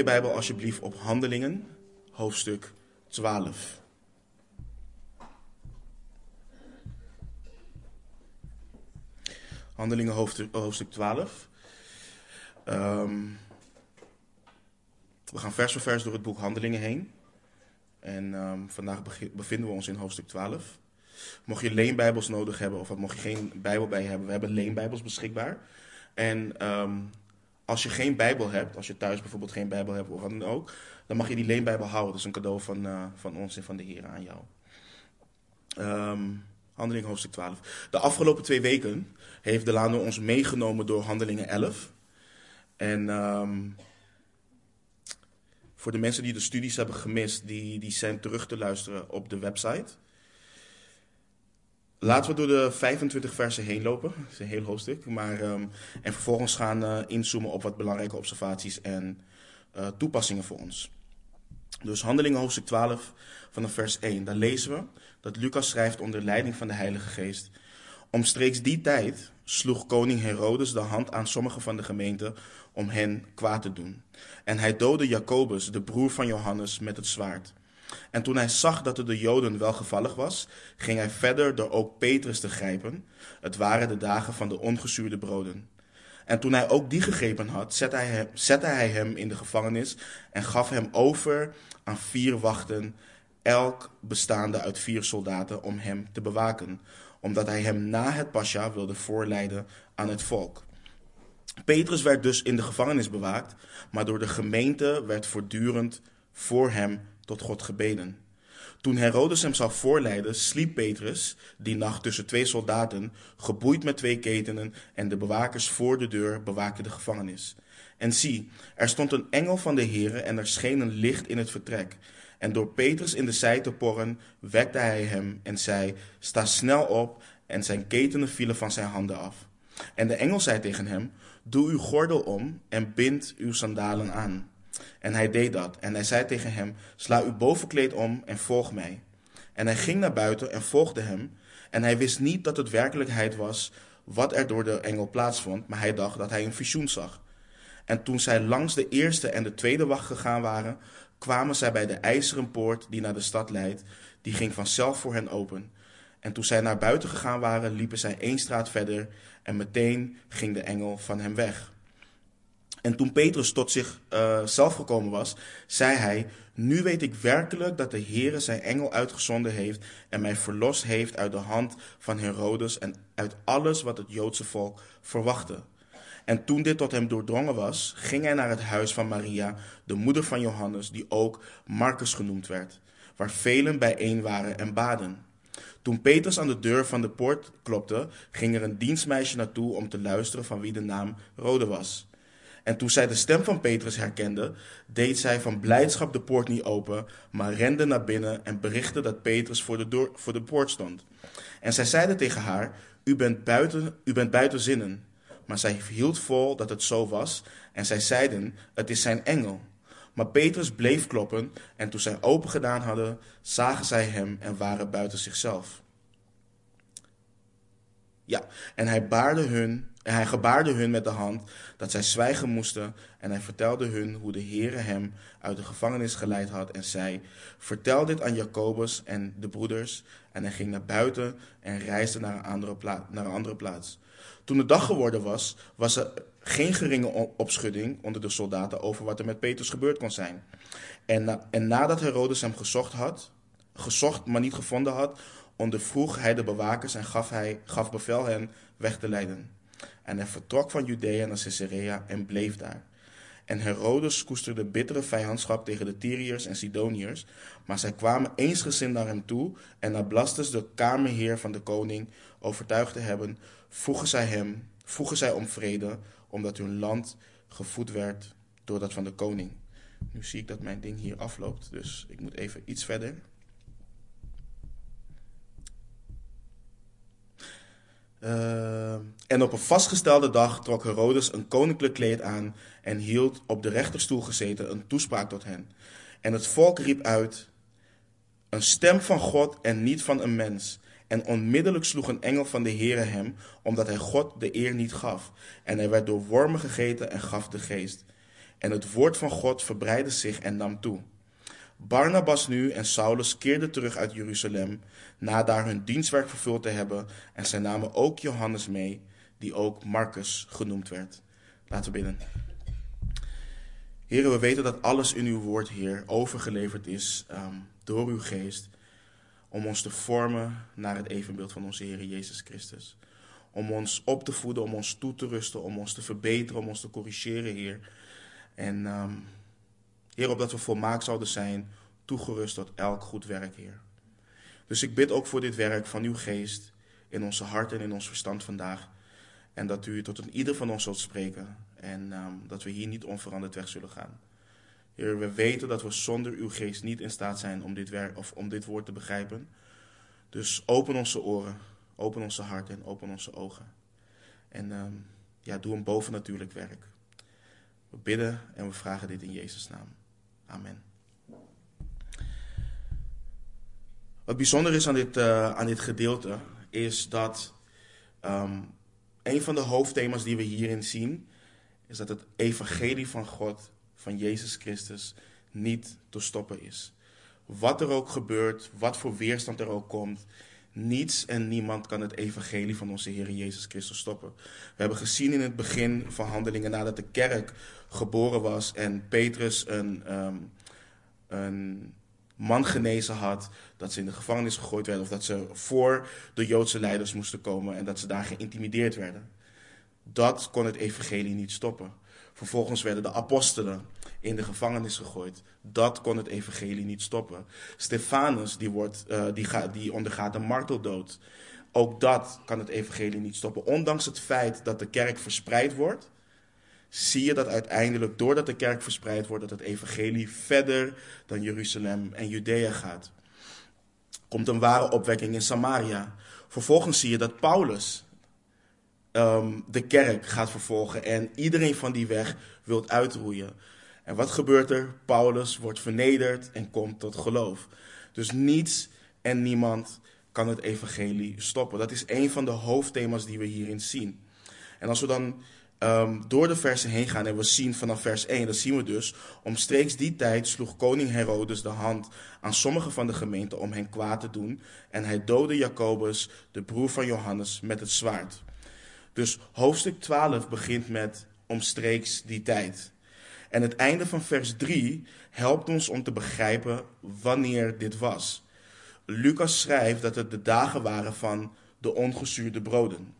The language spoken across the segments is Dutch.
je Bijbel alsjeblieft op Handelingen, hoofdstuk 12. Handelingen hoofdstuk, hoofdstuk 12. Ehm, we gaan vers voor vers door het boek Handelingen heen. En ehm, vandaag bevinden we ons in hoofdstuk 12. Mocht je leenbijbels nodig hebben of mocht je geen bijbel bij je hebben, we hebben leenbijbels beschikbaar. En ehm, als je geen bijbel hebt, als je thuis bijvoorbeeld geen bijbel hebt of wat dan ook, dan mag je die leenbijbel houden. Dat is een cadeau van, eh, van ons en van de Heer aan jou. Ehm Handelingen hoofdstuk 12. De afgelopen twee weken heeft Delano ons meegenomen door Handelingen 11. En ehm, voor de mensen die de studies hebben gemist, die, die zijn terug te luisteren op de website. Laten we door de 25 versen heen lopen. Dat is een heel hoofdstuk. Maar, ehm, en vervolgens gaan eh, inzoomen op wat belangrijke observaties en eh, toepassingen voor ons. Dus Handelingen hoofdstuk 12 vanaf vers 1. Daar lezen we dat Lucas schrijft onder leiding van de Heilige Geest. Omstreeks die tijd sloeg koning Herodes de hand aan sommigen van de gemeente om hen kwaad te doen. En hij doodde Jacobus, de broer van Johannes, met het zwaard. En toen hij zag dat het de Joden welgevallig was, ging hij verder door ook Petrus te grijpen. Het waren de dagen van de ongezuurde broden. En toen hij ook die gegrepen had, zette hij, hem, zette hij hem in de gevangenis en gaf hem over aan vier wachten, elk bestaande uit vier soldaten, om hem te bewaken, omdat hij hem na het pasja wilde voorleiden aan het volk. Petrus werd dus in de gevangenis bewaakt, maar door de gemeente werd voortdurend voor hem tot God gebeden. Toen Herodes hem zou voorleiden, sliep Petrus die nacht tussen twee soldaten, geboeid met twee ketenen, en de bewakers voor de deur bewaakten de gevangenis. En zie, er stond een engel van de Heere en er scheen een licht in het vertrek. En door Petrus in de zij te porren, wekte hij hem en zei, sta snel op, en zijn ketenen vielen van zijn handen af. En de engel zei tegen hem, doe uw gordel om en bind uw sandalen aan. En hij deed dat. En hij zei tegen hem: Sla uw bovenkleed om en volg mij. En hij ging naar buiten en volgde hem. En hij wist niet dat het werkelijkheid was wat er door de engel plaatsvond, maar hij dacht dat hij een visioen zag. En toen zij langs de eerste en de tweede wacht gegaan waren, kwamen zij bij de ijzeren poort die naar de stad leidt. Die ging vanzelf voor hen open. En toen zij naar buiten gegaan waren, liepen zij één straat verder. En meteen ging de engel van hem weg. En toen Petrus tot zichzelf zelf gekomen was, zei hij: Nu weet ik werkelijk dat de Heere zijn engel uitgezonden heeft en mij verlost heeft uit de hand van Herodes en uit alles wat het Joodse volk verwachtte. En toen dit tot hem doordrongen was, ging hij naar het huis van Maria, de moeder van Johannes, die ook Marcus genoemd werd, waar velen bijeen waren en baden. Toen Petrus aan de deur van de poort klopte, ging er een dienstmeisje naartoe om te luisteren van wie de naam Rode was. En toen zij de stem van Petrus herkende, deed zij van blijdschap de poort niet open, maar rende naar binnen en berichtte dat Petrus voor de, voor de poort stond. En zij zeiden tegen haar: u bent, buiten, u bent buiten zinnen. Maar zij hield vol dat het zo was, en zij zeiden: Het is zijn engel. Maar Petrus bleef kloppen, en toen zij open gedaan hadden, zagen zij hem en waren buiten zichzelf. Ja, en hij baarde hun hij gebaarde hun met de hand dat zij zwijgen moesten. En hij vertelde hun hoe de Heere hem uit de gevangenis geleid had. En zei: Vertel dit aan Jacobus en de broeders. En hij ging naar buiten en reisde naar een andere, pla naar een andere plaats. Toen de dag geworden was, was er geen geringe opschudding onder de soldaten over wat er met Petrus gebeurd kon zijn. En, en nadat Herodes hem gezocht had, gezocht maar niet gevonden had, ondervroeg hij de bewakers en gaf, hij, gaf bevel hen weg te leiden. En hij vertrok van Judea naar Caesarea en bleef daar. En Herodes koesterde bittere vijandschap tegen de Tyriërs en Sidoniërs, maar zij kwamen eensgezind naar hem toe en na Blastus, de kamerheer van de koning, overtuigd te hebben, vroegen zij hem, vroegen zij om vrede, omdat hun land gevoed werd door dat van de koning. Nu zie ik dat mijn ding hier afloopt, dus ik moet even iets verder. Uh, en op een vastgestelde dag trok Herodes een koninklijk kleed aan en hield op de rechterstoel gezeten een toespraak tot hen. En het volk riep uit: Een stem van God en niet van een mens. En onmiddellijk sloeg een engel van de Heere hem, omdat hij God de eer niet gaf. En hij werd door wormen gegeten en gaf de geest. En het woord van God verbreidde zich en nam toe. Barnabas nu en Saulus keerden terug uit Jeruzalem, na daar hun dienstwerk vervuld te hebben, en zij namen ook Johannes mee, die ook Marcus genoemd werd. Laten we bidden. Heren, we weten dat alles in uw woord, Heer, overgeleverd is um, door uw geest, om ons te vormen naar het evenbeeld van onze Heer Jezus Christus. Om ons op te voeden, om ons toe te rusten, om ons te verbeteren, om ons te corrigeren, Heer. En um, Heer, opdat we volmaakt zouden zijn, toegerust tot elk goed werk, Heer. Dus ik bid ook voor dit werk van uw geest in onze hart en in ons verstand vandaag. En dat u tot een ieder van ons zult spreken. En um, dat we hier niet onveranderd weg zullen gaan. Heer, we weten dat we zonder uw geest niet in staat zijn om dit, werk, of om dit woord te begrijpen. Dus open onze oren, open onze harten en open onze ogen. En um, ja, doe een bovennatuurlijk werk. We bidden en we vragen dit in Jezus' naam. Amen. Wat bijzonder is aan dit, uh, aan dit gedeelte is dat um, een van de hoofdthema's die we hierin zien, is dat het evangelie van God, van Jezus Christus, niet te stoppen is. Wat er ook gebeurt, wat voor weerstand er ook komt, niets en niemand kan het evangelie van onze Heer Jezus Christus stoppen. We hebben gezien in het begin van handelingen nadat de kerk geboren was en Petrus een, um, een man genezen had, dat ze in de gevangenis gegooid werden of dat ze voor de Joodse leiders moesten komen en dat ze daar geïntimideerd werden. Dat kon het evangelie niet stoppen. Vervolgens werden de apostelen in de gevangenis gegooid. Dat kon het evangelie niet stoppen. Stefanus die, wordt, uh, die, die ondergaat een marteldood. Ook dat kan het evangelie niet stoppen. Ondanks het feit dat de kerk verspreid wordt, zie je dat uiteindelijk, doordat de kerk verspreid wordt, dat het evangelie verder dan Jeruzalem en Judea gaat. Komt een ware opwekking in Samaria. Vervolgens zie je dat Paulus um, de kerk gaat vervolgen en iedereen van die weg wilt uitroeien. En wat gebeurt er? Paulus wordt vernederd en komt tot geloof. Dus niets en niemand kan het evangelie stoppen. Dat is een van de hoofdthema's die we hierin zien. En als we dan um, door de versen heen gaan en we zien vanaf vers 1, dan zien we dus, omstreeks die tijd sloeg koning Herodes de hand aan sommige van de gemeenten om hen kwaad te doen. En hij doodde Jacobus, de broer van Johannes, met het zwaard. Dus hoofdstuk 12 begint met omstreeks die tijd. En het einde van vers 3 helpt ons om te begrijpen wanneer dit was. Lucas schrijft dat het de dagen waren van de ongezuurde broden.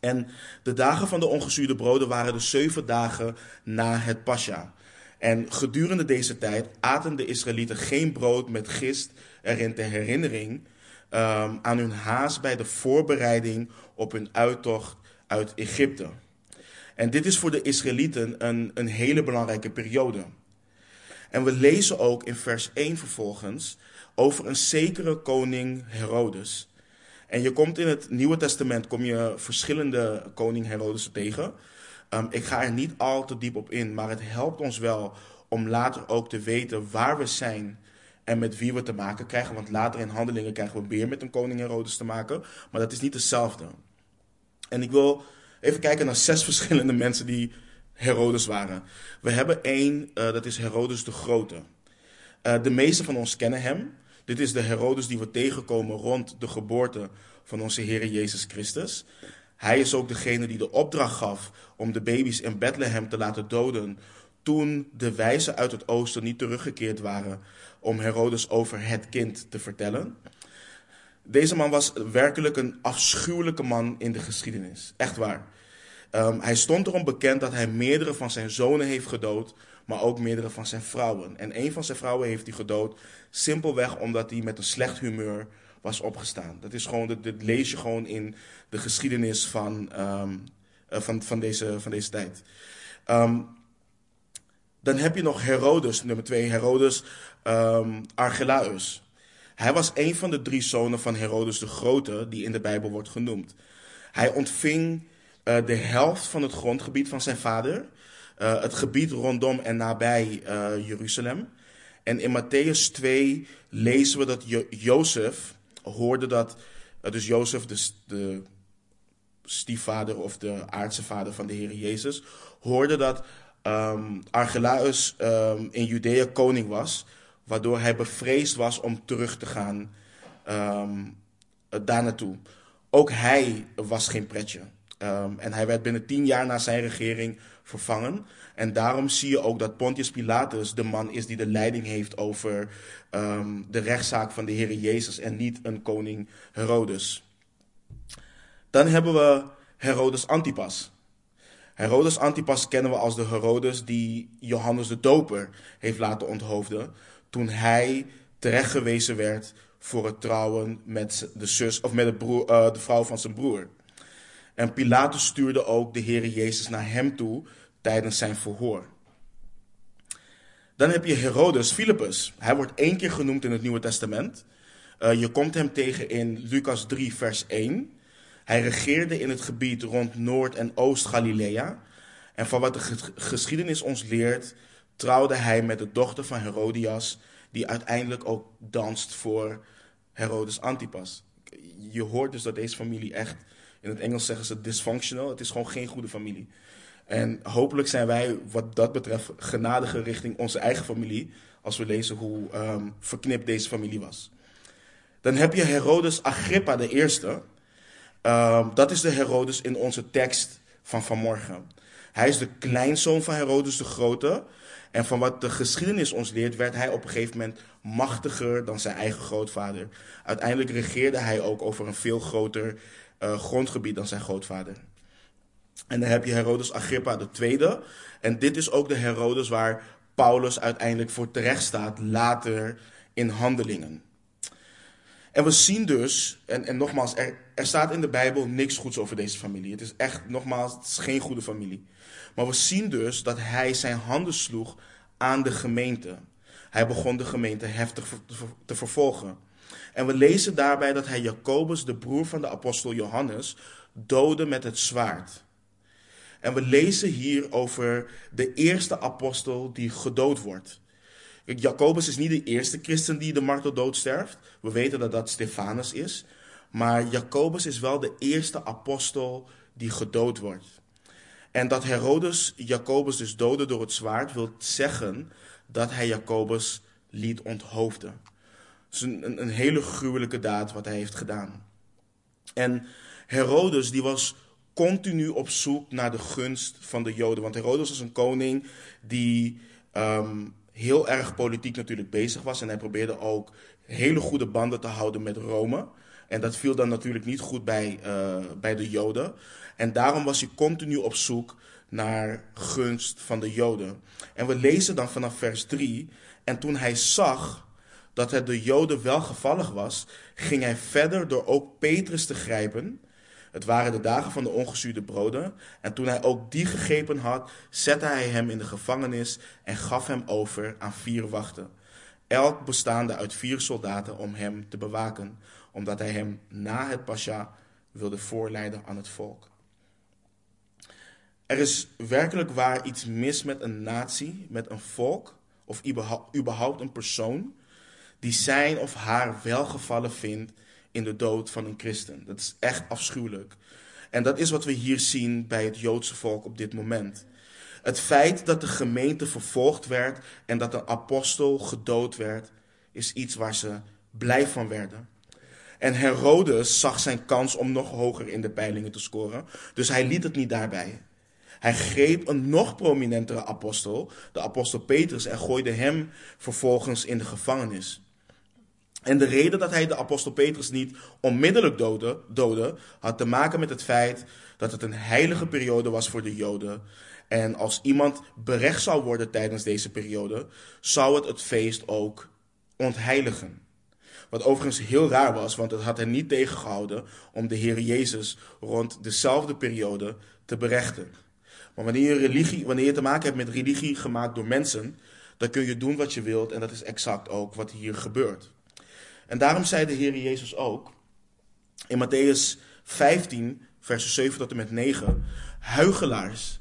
En de dagen van de ongezuurde broden waren de zeven dagen na het Pascha. En gedurende deze tijd aten de Israëlieten geen brood met gist erin ter herinnering um, aan hun haast bij de voorbereiding op hun uittocht uit Egypte. En dit is voor de Israëlieten een, een hele belangrijke periode. En we lezen ook in vers 1 vervolgens over een zekere koning Herodes. En je komt in het Nieuwe Testament kom je verschillende koning Herodes tegen. Um, ik ga er niet al te diep op in, maar het helpt ons wel om later ook te weten waar we zijn en met wie we te maken krijgen. Want later in handelingen krijgen we weer met een koning Herodes te maken. Maar dat is niet hetzelfde. En ik wil even kijken naar zes verschillende mensen die Herodes waren. We hebben één, uh, dat is Herodes de Grote. Uh, de meeste van ons kennen hem. Dit is de Herodes die we tegenkomen rond de geboorte van onze Heer Jezus Christus. Hij is ook degene die de opdracht gaf om de baby's in Bethlehem te laten doden toen de wijzen uit het oosten niet teruggekeerd waren om Herodes over het kind te vertellen. Deze man was werkelijk een afschuwelijke man in de geschiedenis. Echt waar. Um, hij stond erom bekend dat hij meerdere van zijn zonen heeft gedood, maar ook meerdere van zijn vrouwen. En een van zijn vrouwen heeft hij gedood simpelweg omdat hij met een slecht humeur was opgestaan. Dat is gewoon, dit, lees je gewoon in de geschiedenis van, um, uh, van, van, deze, van deze tijd. Um, dan heb je nog Herodes, nummer twee, Herodes Archelaus. Hij was een van de drie zonen van Herodes de Grote, die in de Bijbel wordt genoemd. Hij ontving uh, de helft van het grondgebied van zijn vader, uh, het gebied rondom en nabij uh, Jeruzalem. En in Matthäus 2 lezen we dat jo Jozef hoorde dat, dus Jozef, dus de stiefvader of de aardse vader van de Heer Jezus, hoorde dat um, Archelaus um, in Judea koning was, waardoor hij bevreesd was om terug te gaan um, daar naartoe. Ook hij was geen pretje. En hij werd binnen tien jaar na zijn regering vervangen. En daarom zie je ook dat Pontius Pilatus de man is die de leiding heeft over de rechtszaak van de Heer Jezus en niet een koning Herodes. Dan hebben we Herodes Antipas. Herodes Antipas kennen we als de Herodes die Johannes de Doper heeft laten onthoofden toen hij terechtgewezen werd voor het trouwen met de zus of met broer, uh, de vrouw van zijn broer. En Pilatus stuurde ook de Heer Jezus naar hem toe tijdens zijn verhoor. Dan heb je Herodes Philippus. Hij wordt één keer genoemd in het Nieuwe Testament. Uh, je komt hem tegen in Lucas 3, vers 1. Hij regeerde in het gebied rond Noord- en Oost-Galilea. En van wat de geschiedenis ons leert, trouwde hij met de dochter van Herodias, die uiteindelijk ook danst voor Herodes Antipas. Je hoort dus dat deze familie echt, in het Engels zeggen ze dysfunctional, het is gewoon geen goede familie. En hopelijk zijn wij wat dat betreft genadiger richting onze eigen familie, als we lezen hoe um, verknipt deze familie was. Dan heb je Herodes Agrippa de eerste. Um, dat is de Herodes in onze tekst van vanmorgen. Hij is de kleinzoon van Herodes de Grote. En van wat de geschiedenis ons leert, werd hij op een gegeven moment machtiger dan zijn eigen grootvader. Uiteindelijk regeerde hij ook over een veel groter uh, grondgebied dan zijn grootvader. En dan heb je Herodes Agrippa tweede. En dit is ook de Herodes waar Paulus uiteindelijk voor terecht staat later in handelingen. En we zien dus, en, en nogmaals, er, er staat in de Bijbel niks goeds over deze familie. Het is echt, nogmaals, geen goede familie. Maar we zien dus dat hij zijn handen sloeg aan de gemeente. Hij begon de gemeente heftig te vervolgen. En we lezen daarbij dat hij Jacobus, de broer van de apostel Johannes, doodde met het zwaard. En we lezen hier over de eerste apostel die gedood wordt. Jacobus is niet de eerste christen die de marteldood sterft. We weten dat dat Stefanus is. Maar Jacobus is wel de eerste apostel die gedood wordt. En dat Herodes Jacobus dus doodde door het zwaard, wil zeggen dat hij Jacobus liet onthoofden. Het is een, een hele gruwelijke daad wat hij heeft gedaan. En Herodes die was continu op zoek naar de gunst van de Joden. Want Herodes was een koning die um, heel erg politiek natuurlijk bezig was. En hij probeerde ook hele goede banden te houden met Rome. En dat viel dan natuurlijk niet goed bij, uh, bij de Joden. En daarom was hij continu op zoek naar gunst van de Joden. En we lezen dan vanaf vers 3. En toen hij zag dat het de Joden wel gevallig was, ging hij verder door ook Petrus te grijpen het waren de dagen van de ongezuurde broden. En toen hij ook die gegrepen had, zette hij hem in de gevangenis en gaf hem over aan vier wachten. Elk bestaande uit vier soldaten om hem te bewaken, omdat hij hem na het pasja wilde voorleiden aan het volk. Er is werkelijk waar iets mis met een natie, met een volk, of überhaupt een persoon, die zijn of haar welgevallen vindt in de dood van een christen. Dat is echt afschuwelijk. En dat is wat we hier zien bij het Joodse volk op dit moment. Het feit dat de gemeente vervolgd werd en dat een apostel gedood werd, is iets waar ze blij van werden. En Herodes zag zijn kans om nog hoger in de peilingen te scoren, dus hij liet het niet daarbij. Hij greep een nog prominentere apostel, de apostel Petrus, en gooide hem vervolgens in de gevangenis. En de reden dat hij de apostel Petrus niet onmiddellijk doodde, doodde, had te maken met het feit dat het een heilige periode was voor de Joden. En als iemand berecht zou worden tijdens deze periode, zou het het feest ook ontheiligen. Wat overigens heel raar was, want het had hen niet tegengehouden om de Heer Jezus rond dezelfde periode te berechten. Maar wanneer je, religie, wanneer je te maken hebt met religie gemaakt door mensen, dan kun je doen wat je wilt en dat is exact ook wat hier gebeurt. En daarom zei de Heer Jezus ook in Matthäus 15, versen 7 tot en met 9, huigelaars.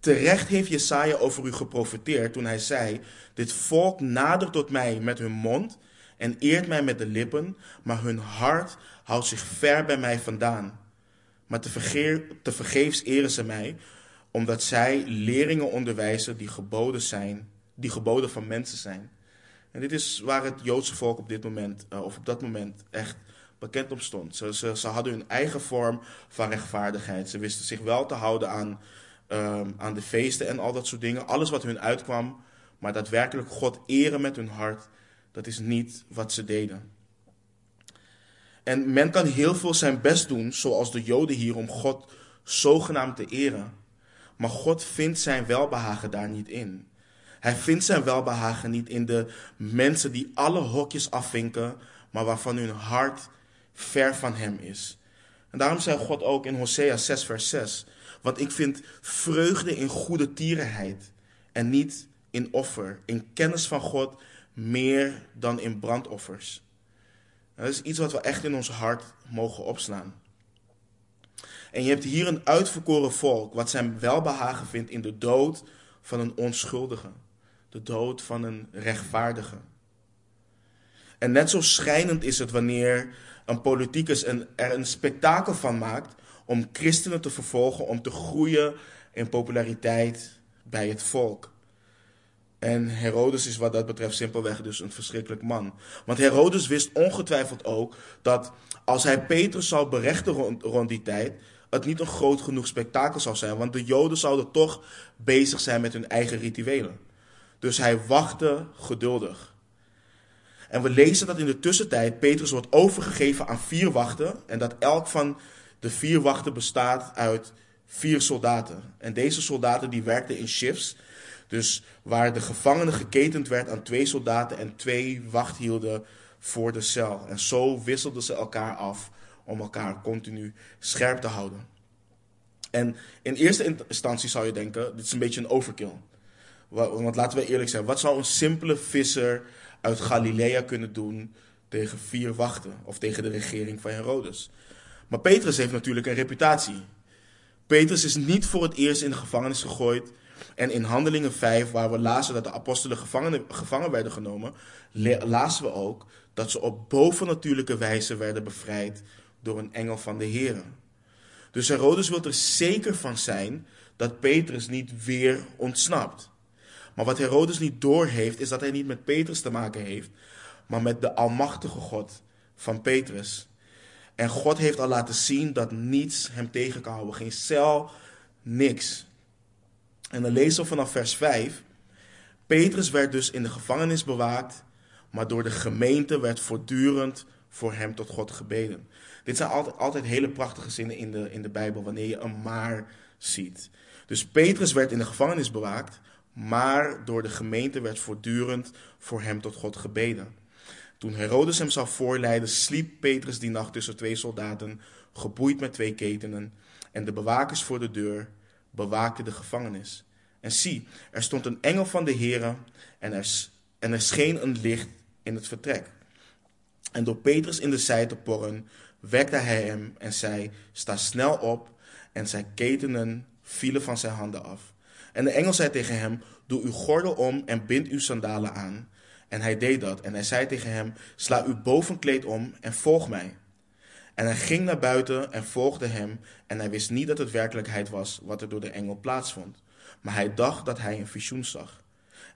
Terecht heeft Jesaja over u geprofeteerd toen hij zei, dit volk nadert tot mij met hun mond en eert mij met de lippen, maar hun hart houdt zich ver bij mij vandaan. Maar te, vergeefs eren ze mij, omdat zij leringen onderwijzen die geboden zijn, die geboden van mensen zijn. En dit is waar het Joodse volk op dit moment, uh, of op dat moment, echt bekend om stond. Ze, hadden hun eigen vorm van rechtvaardigheid. Ze wisten zich wel te houden aan, um, aan de feesten en al dat soort dingen. Alles wat hun uitkwam, maar daadwerkelijk God eren met hun hart, dat is niet wat ze deden. En men kan heel veel zijn best doen, zoals de Joden hier, om God zogenaamd te eren. Maar God vindt zijn welbehagen daar niet in. Hij vindt zijn welbehagen niet in de mensen die alle hokjes afvinken, maar waarvan hun hart ver van hem is. En daarom zei God ook in Hosea 6, vers 6: Want ik vind vreugde in goede tierenheid en niet in offer, in kennis van God meer dan in brandoffers. dat is iets wat we echt in ons hart mogen opslaan. En je hebt hier een uitverkoren volk wat zijn welbehagen vindt in de dood van een onschuldige. De dood van een rechtvaardige. En net zo schijnend is het wanneer een politicus er een spektakel van maakt om christenen te vervolgen, om te groeien in populariteit bij het volk. En Herodes is wat dat betreft simpelweg dus een verschrikkelijk man. Want Herodes wist ongetwijfeld ook dat als hij Petrus zou berechten rond, die tijd, het niet een groot genoeg spektakel zou zijn. Want de Joden zouden toch bezig zijn met hun eigen rituelen. Dus hij wachtte geduldig. En we lezen dat in de tussentijd Petrus wordt overgegeven aan vier wachten. En dat elk van de vier wachten bestaat uit vier soldaten. En deze soldaten die werkten in shifts. Dus waar de gevangene geketend werd aan twee soldaten en twee wacht hielden voor de cel. En zo wisselden ze elkaar af om elkaar continu scherp te houden. En in eerste instantie zou je denken, dit is een beetje een overkill. Want laten we eerlijk zijn, wat zou een simpele visser uit Galilea kunnen doen tegen vier wachten of tegen de regering van Herodes? Maar Petrus heeft natuurlijk een reputatie. Petrus is niet voor het eerst in de gevangenis gegooid. En in Handelingen 5, waar we lazen dat de apostelen gevangen, gevangen werden genomen, lazen we ook dat ze op bovennatuurlijke wijze werden bevrijd door een engel van de Heer. Dus Herodes wil er zeker van zijn dat Petrus niet weer ontsnapt. Maar wat Herodes niet doorheeft, is dat hij niet met Petrus te maken heeft, maar met de almachtige God van Petrus. En God heeft al laten zien dat niets hem tegen kan houden. Geen cel, niks. En dan lezen we vanaf vers 5. Petrus werd dus in de gevangenis bewaakt, maar door de gemeente werd voortdurend voor hem tot God gebeden. Dit zijn altijd, altijd hele prachtige zinnen in de, in de Bijbel, wanneer je een maar ziet. Dus Petrus werd in de gevangenis bewaakt, maar door de gemeente werd voortdurend voor hem tot God gebeden. Toen Herodes hem zou voorleiden, sliep Petrus die nacht tussen twee soldaten, geboeid met twee ketenen, en de bewakers voor de deur bewaakten de gevangenis. En zie, er stond een engel van de Heere en er, en er scheen een licht in het vertrek. En door Petrus in de zij te porren, wekte hij hem en zei: Sta snel op. En zijn ketenen vielen van zijn handen af. En de engel zei tegen hem: Doe uw gordel om en bind uw sandalen aan. En hij deed dat. En hij zei tegen hem: Sla uw bovenkleed om en volg mij. En hij ging naar buiten en volgde hem. En hij wist niet dat het werkelijkheid was wat er door de engel plaatsvond. Maar hij dacht dat hij een visioen zag.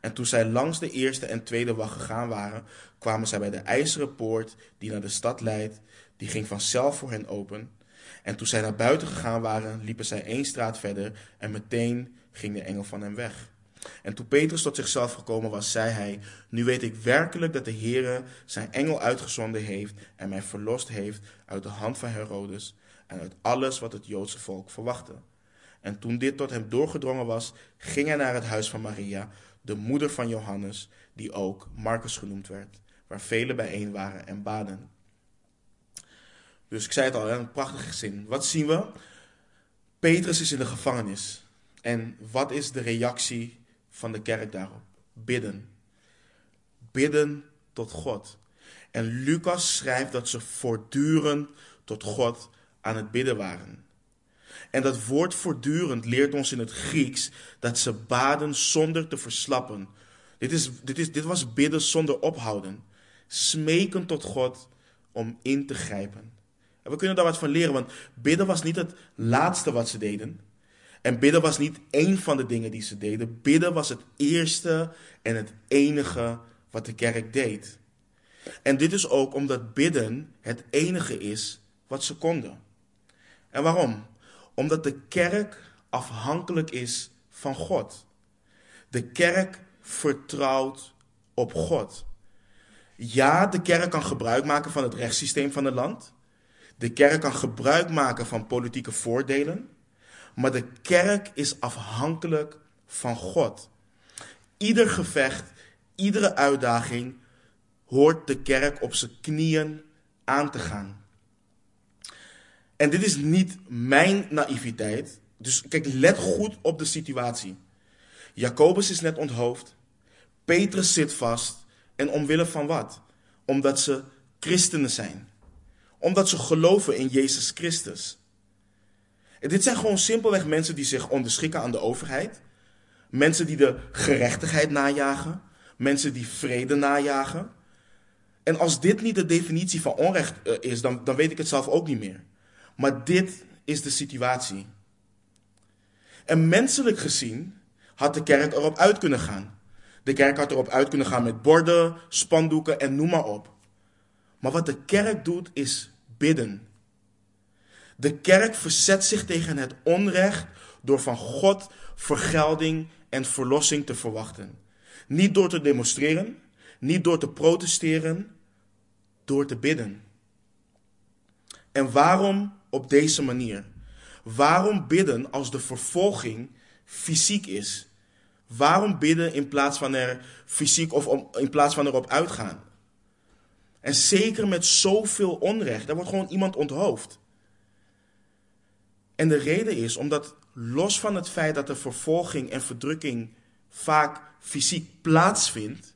En toen zij langs de eerste en tweede wacht gegaan waren, kwamen zij bij de ijzeren poort die naar de stad leidt. Die ging vanzelf voor hen open. En toen zij naar buiten gegaan waren, liepen zij één straat verder en meteen ging de engel van hem weg. En toen Petrus tot zichzelf gekomen was, zei hij: Nu weet ik werkelijk dat de Heere zijn engel uitgezonden heeft en mij verlost heeft uit de hand van Herodes en uit alles wat het Joodse volk verwachtte. En toen dit tot hem doorgedrongen was, ging hij naar het huis van Maria, de moeder van Johannes, die ook Marcus genoemd werd, waar velen bijeen waren en baden. Dus ik zei het al, een prachtige zin. Wat zien we? Petrus is in de gevangenis. En wat is de reactie van de kerk daarop? Bidden. Bidden tot God. En Lucas schrijft dat ze voortdurend tot God aan het bidden waren. En dat woord voortdurend leert ons in het Grieks dat ze baden zonder te verslappen. Dit, is, dit, is, dit was bidden zonder ophouden. Smeken tot God om in te grijpen. En we kunnen daar wat van leren, want bidden was niet het laatste wat ze deden. En bidden was niet één van de dingen die ze deden. Bidden was het eerste en het enige wat de kerk deed. En dit is ook omdat bidden het enige is wat ze konden. En waarom? Omdat de kerk afhankelijk is van God. De kerk vertrouwt op God. Ja, de kerk kan gebruik maken van het rechtssysteem van het land. De kerk kan gebruik maken van politieke voordelen. Maar de kerk is afhankelijk van God. Ieder gevecht, iedere uitdaging hoort de kerk op zijn knieën aan te gaan. En dit is niet mijn naïviteit. Dus kijk, let goed op de situatie. Jacobus is net onthoofd. Petrus zit vast. En omwille van wat? Omdat ze christenen zijn. Omdat ze geloven in Jezus Christus. Dit zijn gewoon simpelweg mensen die zich onderschikken aan de overheid. Mensen die de gerechtigheid najagen. Mensen die vrede najagen. En als dit niet de definitie van onrecht eh, is, dan, dan weet ik het zelf ook niet meer. Maar dit is de situatie. En menselijk gezien had de kerk erop uit kunnen gaan. De kerk had erop uit kunnen gaan met borden, spandoeken en noem maar op. Maar wat de kerk doet is bidden. De kerk verzet zich tegen het onrecht door van God vergelding en verlossing te verwachten. Niet door te demonstreren, niet door te protesteren, door te bidden. En waarom op deze manier? Waarom bidden als de vervolging fysiek is? Waarom bidden in plaats van er fysiek of in plaats van erop uitgaan? En zeker met zoveel onrecht. Er wordt gewoon iemand onthoofd. En de reden is omdat los van het feit dat de vervolging en verdrukking vaak fysiek plaatsvindt,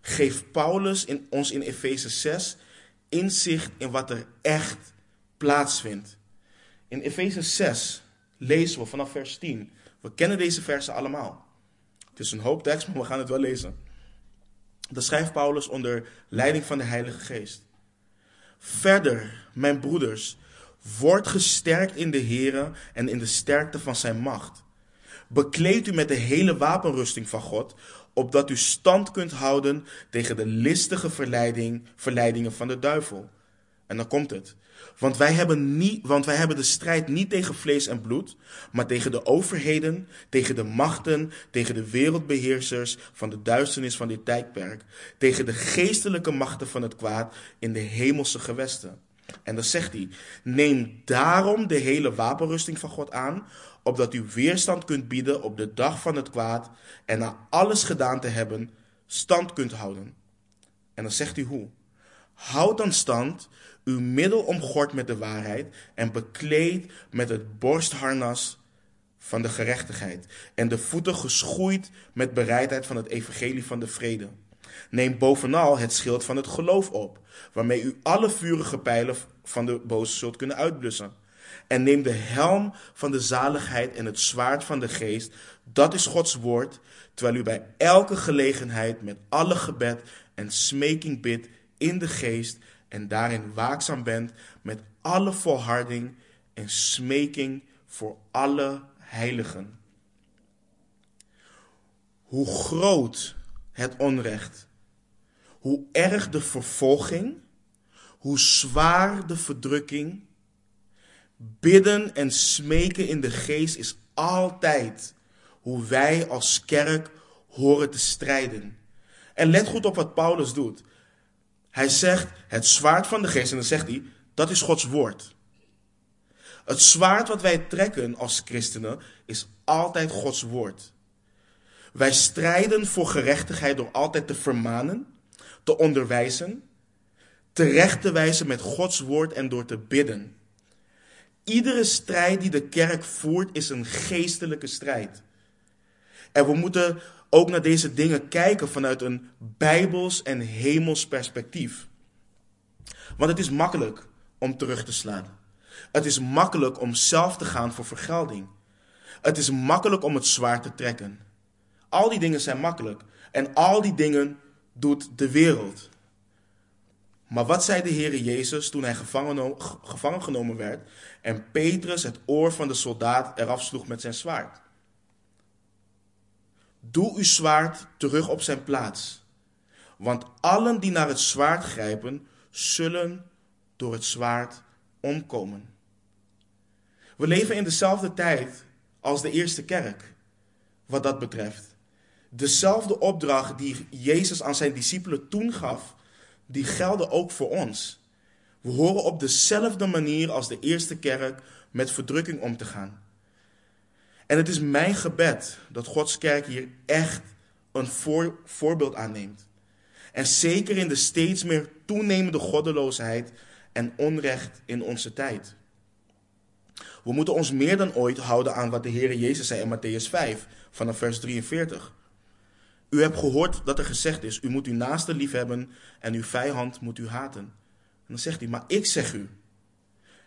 geeft Paulus in, ons in Efeze 6 inzicht in wat er echt plaatsvindt. In Efeze 6 lezen we vanaf vers 10. We kennen deze versen allemaal. Het is een hoop tekst, maar we gaan het wel lezen. Dan schrijft Paulus onder leiding van de Heilige Geest. Verder, mijn broeders, word gesterkt in de Here en in de sterkte van zijn macht. Bekleed u met de hele wapenrusting van God, opdat u stand kunt houden tegen de listige verleiding, verleidingen van de duivel. En dan komt het. Want wij, hebben niet, want wij hebben de strijd niet tegen vlees en bloed, maar tegen de overheden, tegen de machten, tegen de wereldbeheersers van de duisternis van dit tijdperk, tegen de geestelijke machten van het kwaad in de hemelse gewesten. En dan zegt hij: Neem daarom de hele wapenrusting van God aan, opdat u weerstand kunt bieden op de dag van het kwaad en na alles gedaan te hebben, stand kunt houden. En dan zegt hij hoe? Houd dan stand, uw middel omgord met de waarheid en bekleed met het borstharnas van de gerechtigheid en de voeten geschoeid met bereidheid van het evangelie van de vrede. Neem bovenal het schild van het geloof op, waarmee u alle vurige pijlen van de boze zult kunnen uitblussen. En neem de helm van de zaligheid en het zwaard van de geest, dat is Gods woord, terwijl u bij elke gelegenheid met alle gebed en smeking bidt in de geest en daarin waakzaam bent met alle volharding en smeking voor alle heiligen. Hoe groot het onrecht, hoe erg de vervolging, hoe zwaar de verdrukking, bidden en smeken in de geest is altijd hoe wij als kerk horen te strijden. En let goed op wat Paulus doet. Hij zegt het zwaard van de geest en dan zegt hij, dat is Gods woord. Het zwaard wat wij trekken als christenen is altijd Gods woord. Wij strijden voor gerechtigheid door altijd te vermanen, te onderwijzen, terecht te wijzen met Gods woord en door te bidden. Iedere strijd die de kerk voert is een geestelijke strijd. En we moeten ook naar deze dingen kijken vanuit een bijbels en hemels perspectief. Want het is makkelijk om terug te slaan. Het is makkelijk om zelf te gaan voor vergelding. Het is makkelijk om het zwaar te trekken. Al die dingen zijn makkelijk. En al die dingen doet de wereld. Maar wat zei de Heer Jezus toen hij gevangen, gevangen genomen werd en Petrus het oor van de soldaat eraf sloeg met zijn zwaard? Doe uw zwaard terug op zijn plaats, want allen die naar het zwaard grijpen, zullen door het zwaard omkomen. We leven in dezelfde tijd als de eerste kerk, wat dat betreft. Dezelfde opdracht die Jezus aan zijn discipelen toen gaf, die gelden ook voor ons. We horen op dezelfde manier als de eerste kerk met verdrukking om te gaan. En het is mijn gebed dat Gods kerk hier echt een voor, voorbeeld aanneemt. En zeker in de steeds meer toenemende goddeloosheid en onrecht in onze tijd. We moeten ons meer dan ooit houden aan wat de Heer Jezus zei in Matthäus 5, vanaf vers 43. U hebt gehoord dat er gezegd is: U moet uw naaste lief hebben en uw vijand moet u haten. En dan zegt hij: Maar ik zeg u.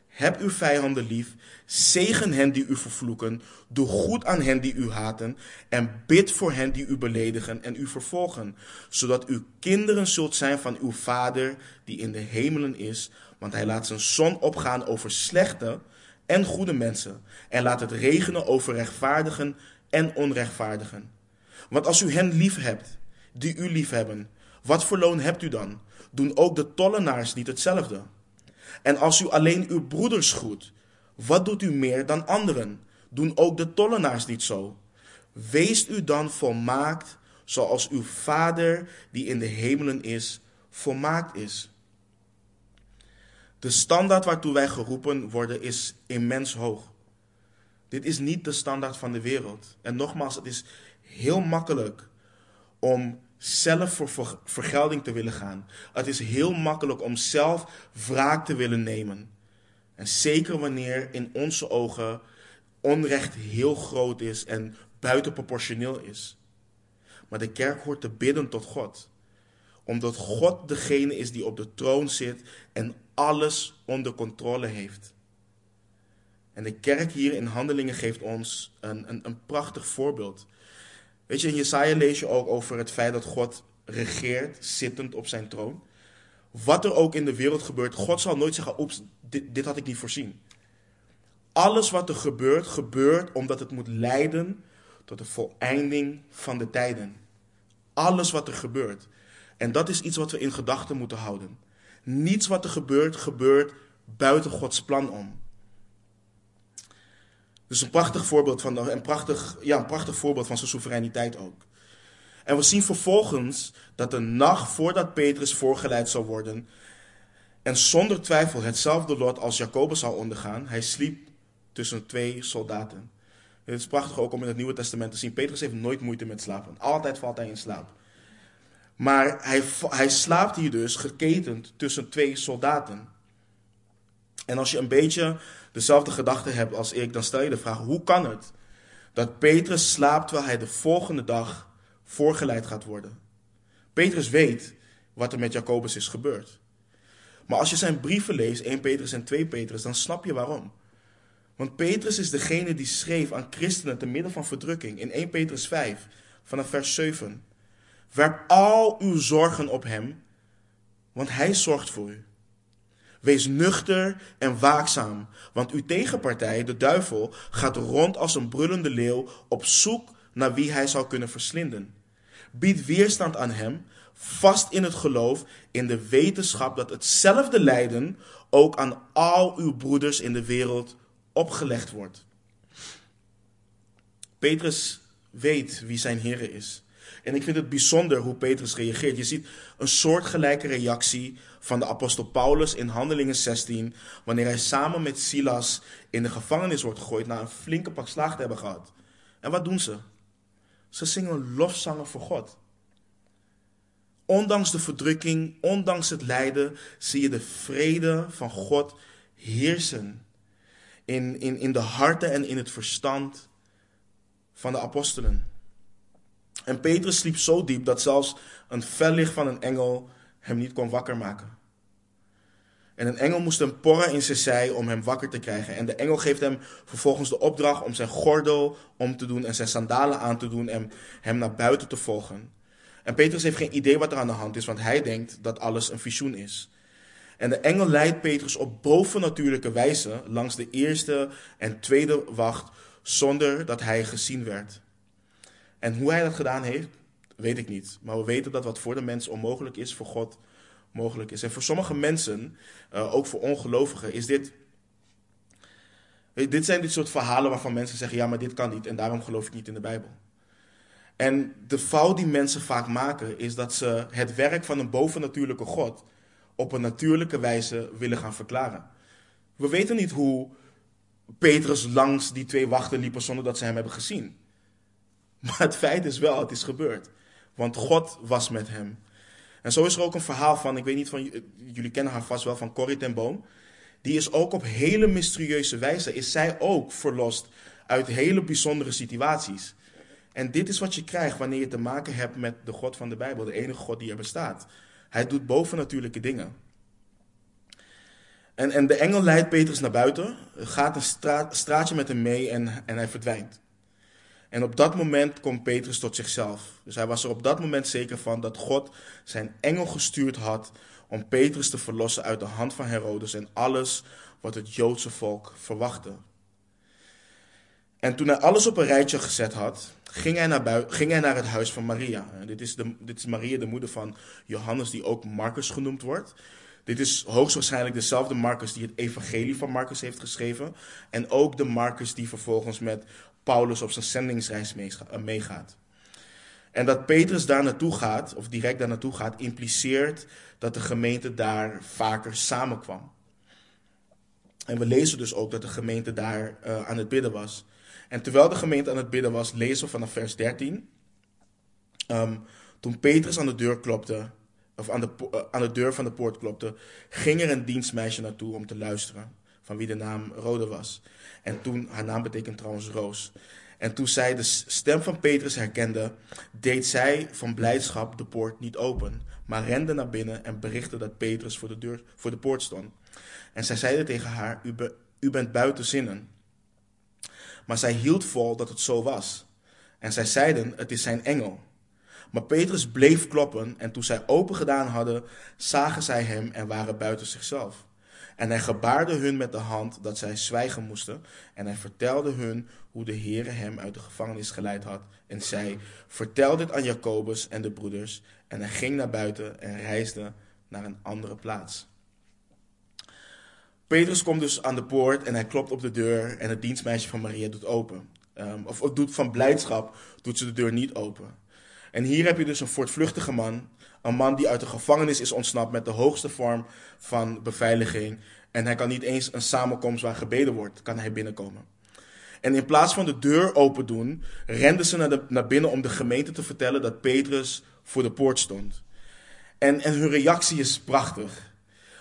Heb uw vijanden lief, zegen hen die u vervloeken, doe goed aan hen die u haten en bid voor hen die u beledigen en u vervolgen, zodat u kinderen zult zijn van uw Vader die in de hemelen is, want hij laat zijn zon opgaan over slechte en goede mensen en laat het regenen over rechtvaardigen en onrechtvaardigen. Want als u hen lief hebt, die u lief hebben, wat voor loon hebt u dan? Doen ook de tollenaars niet hetzelfde? En als u alleen uw broeders groet, wat doet u meer dan anderen? Doen ook de tollenaars niet zo? Wees u dan volmaakt, zoals uw Vader die in de hemelen is, volmaakt is. De standaard waartoe wij geroepen worden is immens hoog. Dit is niet de standaard van de wereld. En nogmaals, het is heel makkelijk om zelf voor vergelding te willen gaan. Het is heel makkelijk om zelf wraak te willen nemen. En zeker wanneer in onze ogen onrecht heel groot is en buitenproportioneel is. Maar de kerk hoort te bidden tot God. Omdat God degene is die op de troon zit en alles onder controle heeft. En de kerk hier in Handelingen geeft ons een, een, een prachtig voorbeeld. Weet je, in Jesaja lees je ook over het feit dat God regeert, zittend op zijn troon. Wat er ook in de wereld gebeurt, God zal nooit zeggen, oeps, dit, dit had ik niet voorzien. Alles wat er gebeurt, gebeurt omdat het moet leiden tot de voleinding van de tijden. Alles wat er gebeurt. En dat is iets wat we in gedachten moeten houden. Niets wat er gebeurt, gebeurt buiten Gods plan om. Dus een prachtig voorbeeld van, een prachtig, ja, een prachtig voorbeeld van zijn soevereiniteit ook. En we zien vervolgens dat de nacht voordat Petrus voorgeleid zou worden, en zonder twijfel hetzelfde lot als Jacobus zou ondergaan, hij sliep tussen twee soldaten. Het is prachtig ook om in het Nieuwe Testament te zien. Petrus heeft nooit moeite met slapen. Altijd valt hij in slaap. Maar hij, hij slaapt hier dus geketend tussen twee soldaten. En als je een beetje dezelfde gedachte hebt als ik, dan stel je de vraag: hoe kan het dat Petrus slaapt terwijl hij de volgende dag voorgeleid gaat worden? Petrus weet wat er met Jacobus is gebeurd. Maar als je zijn brieven leest, 1 Petrus en 2 Petrus, dan snap je waarom. Want Petrus is degene die schreef aan christenen te midden van verdrukking. In 1 Petrus 5, vanaf vers 7. Werp al uw zorgen op hem, want hij zorgt voor u. Wees nuchter en waakzaam, want uw tegenpartij, de duivel, gaat rond als een brullende leeuw op zoek naar wie hij zou kunnen verslinden. Bied weerstand aan hem, vast in het geloof, in de wetenschap dat hetzelfde lijden ook aan al uw broeders in de wereld opgelegd wordt. Petrus weet wie zijn Heer is. En ik vind het bijzonder hoe Petrus reageert. Je ziet een soortgelijke reactie van de apostel Paulus in Handelingen 16, wanneer hij samen met Silas in de gevangenis wordt gegooid na een flinke pak slaag te hebben gehad. En wat doen ze? Ze zingen lofzangen voor God. Ondanks de verdrukking, ondanks het lijden, zie je de vrede van God heersen in, in, in de harten en in het verstand van de apostelen. En Petrus sliep zo diep dat zelfs een fel licht van een engel hem niet kon wakker maken. En een engel moest hem porren in zijn zij om hem wakker te krijgen. En de engel geeft hem vervolgens de opdracht om zijn gordel om te doen en zijn sandalen aan te doen en hem naar buiten te volgen. En Petrus heeft geen idee wat er aan de hand is, want hij denkt dat alles een visioen is. En de engel leidt Petrus op bovennatuurlijke wijze langs de eerste en tweede wacht zonder dat hij gezien werd. En hoe hij dat gedaan heeft, weet ik niet. Maar we weten dat wat voor de mens onmogelijk is, voor God mogelijk is. En voor sommige mensen, uh, ook voor ongelovigen, is dit. Dit zijn dit soort verhalen waarvan mensen zeggen: ja, maar dit kan niet en daarom geloof ik niet in de Bijbel. En de fout die mensen vaak maken is dat ze het werk van een bovennatuurlijke God op een natuurlijke wijze willen gaan verklaren. We weten niet hoe Petrus langs die twee wachten liepen zonder dat ze hem hebben gezien. Maar het feit is wel, het is gebeurd. Want God was met hem. En zo is er ook een verhaal van, ik weet niet van, jullie kennen haar vast wel, van Corrie ten Boom. Die is ook op hele mysterieuze wijze, is zij ook verlost uit hele bijzondere situaties. En dit is wat je krijgt wanneer je te maken hebt met de God van de Bijbel, de enige God die er bestaat. Hij doet bovennatuurlijke dingen. En, en de engel leidt Petrus naar buiten, gaat een straatje met hem mee en, en hij verdwijnt. En op dat moment komt Petrus tot zichzelf. Dus hij was er op dat moment zeker van dat God zijn engel gestuurd had om Petrus te verlossen uit de hand van Herodes en alles wat het Joodse volk verwachtte. En toen hij alles op een rijtje gezet had, ging hij naar, ging hij naar het huis van Maria. Dit is, de, dit is Maria, de moeder van Johannes, die ook Marcus genoemd wordt. Dit is hoogstwaarschijnlijk dezelfde Marcus die het evangelie van Marcus heeft geschreven. En ook de Marcus die vervolgens met Paulus op zijn zendingsreis eh, meegaat. En dat Petrus daar naartoe gaat, of direct daar naartoe gaat, impliceert dat de gemeente daar vaker samenkwam. En we lezen dus ook dat de gemeente daar uh, aan het bidden was. En terwijl de gemeente aan het bidden was, lezen we vanaf vers 13. Um, ehm, toen Petrus aan de deur klopte, of aan de, uh, aan de deur van de poort klopte, ging er een dienstmeisje naartoe om te luisteren, van wie de naam Rode was. En toen, haar naam betekent trouwens roos. En toen zij de stem van Petrus herkende, deed zij van blijdschap de poort niet open, maar rende naar binnen en berichtte dat Petrus voor de, deur, voor de poort stond. En zij zeide tegen haar, u bent buiten zinnen. Maar zij hield vol dat het zo was. En zij zeiden, het is zijn engel. Maar Petrus bleef kloppen en toen zij open gedaan hadden, zagen zij hem en waren buiten zichzelf. En hij gebaarde hun met de hand dat zij zwijgen moesten. En hij vertelde hun hoe de Heere hem uit de gevangenis geleid had. En zij vertelde dit aan Jacobus en de broeders. En hij ging naar buiten en reisde naar een andere plaats. Petrus komt dus aan de poort en hij klopt op de deur. En het dienstmeisje van Maria doet open. Um, of doet van blijdschap, doet ze de deur niet open. En hier heb je dus een voortvluchtige man een man die uit de gevangenis is ontsnapt met de hoogste vorm van beveiliging. En hij kan niet eens een samenkomst waar gebeden wordt, kan hij binnenkomen. En in plaats van de deur open doen, renden ze naar, de, naar binnen om de gemeente te vertellen dat Petrus voor de poort stond. En, en hun reactie is prachtig.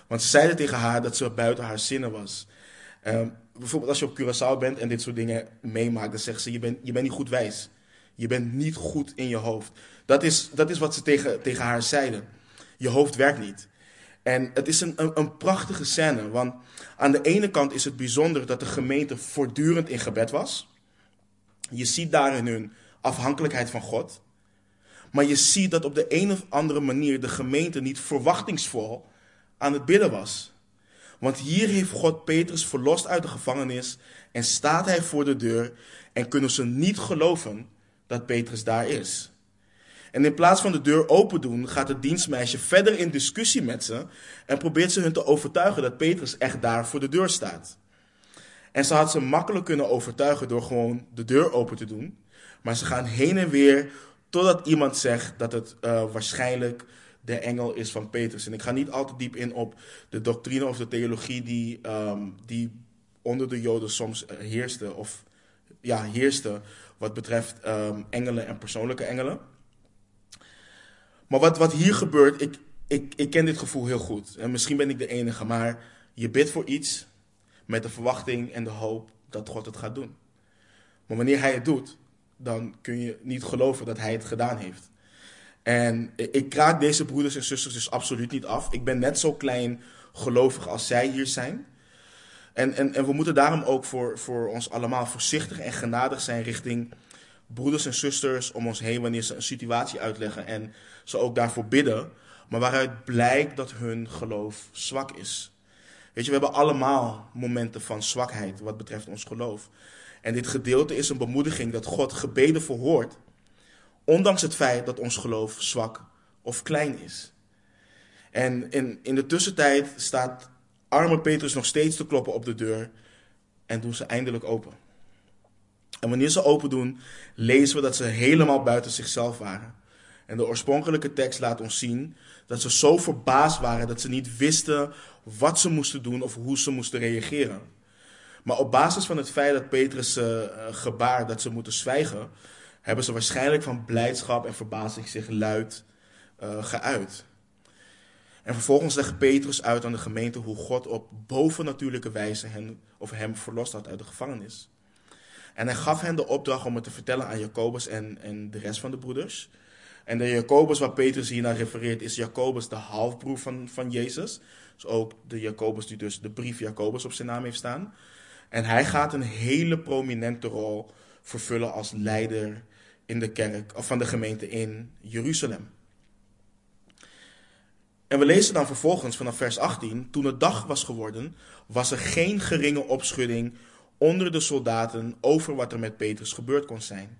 Want ze zeiden tegen haar dat ze buiten haar zinnen was. Um, bijvoorbeeld als je op Curaçao bent en dit soort dingen meemaakt, dan zeggen ze: je bent, je bent niet goed wijs. Je bent niet goed in je hoofd. Dat is, dat is wat ze tegen, tegen haar zeiden. Je hoofd werkt niet. En het is een, een, een, prachtige scène, want aan de ene kant is het bijzonder dat de gemeente voortdurend in gebed was. Je ziet daarin hun afhankelijkheid van God. Maar je ziet dat op de een of andere manier de gemeente niet verwachtingsvol aan het bidden was. Want hier heeft God Petrus verlost uit de gevangenis en staat hij voor de deur en kunnen ze niet geloven dat Petrus daar is. En in plaats van de deur open doen, gaat het dienstmeisje verder in discussie met ze en probeert ze hun te overtuigen dat Petrus echt daar voor de deur staat. En ze had ze makkelijk kunnen overtuigen door gewoon de deur open te doen, maar ze gaan heen en weer totdat iemand zegt dat het uh, waarschijnlijk de engel is van Petrus. En ik ga niet al te diep in op de doctrine of de theologie die, um, die onder de Joden soms heerste, of ja, heerste wat betreft um, engelen en persoonlijke engelen. Maar wat, wat hier gebeurt, ik, ik, ik ken dit gevoel heel goed. En misschien ben ik de enige, maar je bidt voor iets met de verwachting en de hoop dat God het gaat doen. Maar wanneer Hij het doet, dan kun je niet geloven dat Hij het gedaan heeft. En ik kraak deze broeders en zusters dus absoluut niet af. Ik ben net zo klein gelovig als zij hier zijn. En, en, en we moeten daarom ook voor, voor ons allemaal voorzichtig en genadig zijn richting broeders en zusters om ons heen wanneer ze een situatie uitleggen en ze ook daarvoor bidden. maar waaruit blijkt dat hun geloof zwak is. Weet je, we hebben allemaal momenten van zwakheid wat betreft ons geloof. En dit gedeelte is een bemoediging dat God gebeden verhoort, ondanks het feit dat ons geloof zwak of klein is. En in, in de tussentijd staat arme Petrus nog steeds te kloppen op de deur en doen ze eindelijk open. En wanneer ze open doen, lezen we dat ze helemaal buiten zichzelf waren. En de oorspronkelijke tekst laat ons zien dat ze zo verbaasd waren dat ze niet wisten wat ze moesten doen of hoe ze moesten reageren. Maar op basis van het feit dat Petrus uh, gebaar dat ze moeten zwijgen, hebben ze waarschijnlijk van blijdschap en verbazing zich luid uh, geuit. En vervolgens legt Petrus uit aan de gemeente hoe God op bovennatuurlijke wijze hen, of hem verlost had uit de gevangenis. En hij gaf hen de opdracht om het te vertellen aan Jacobus en, en de rest van de broeders. En de Jacobus waar Petrus hier naar refereert is Jacobus, de halfbroer van, van Jezus. Dus ook de Jacobus die dus de brief Jacobus op zijn naam heeft staan. En hij gaat een hele prominente rol vervullen als leider in de kerk, of van de gemeente in Jeruzalem. En we lezen dan vervolgens vanaf vers 18: Toen het dag was geworden, was er geen geringe opschudding onder de soldaten over wat er met Petrus gebeurd kon zijn.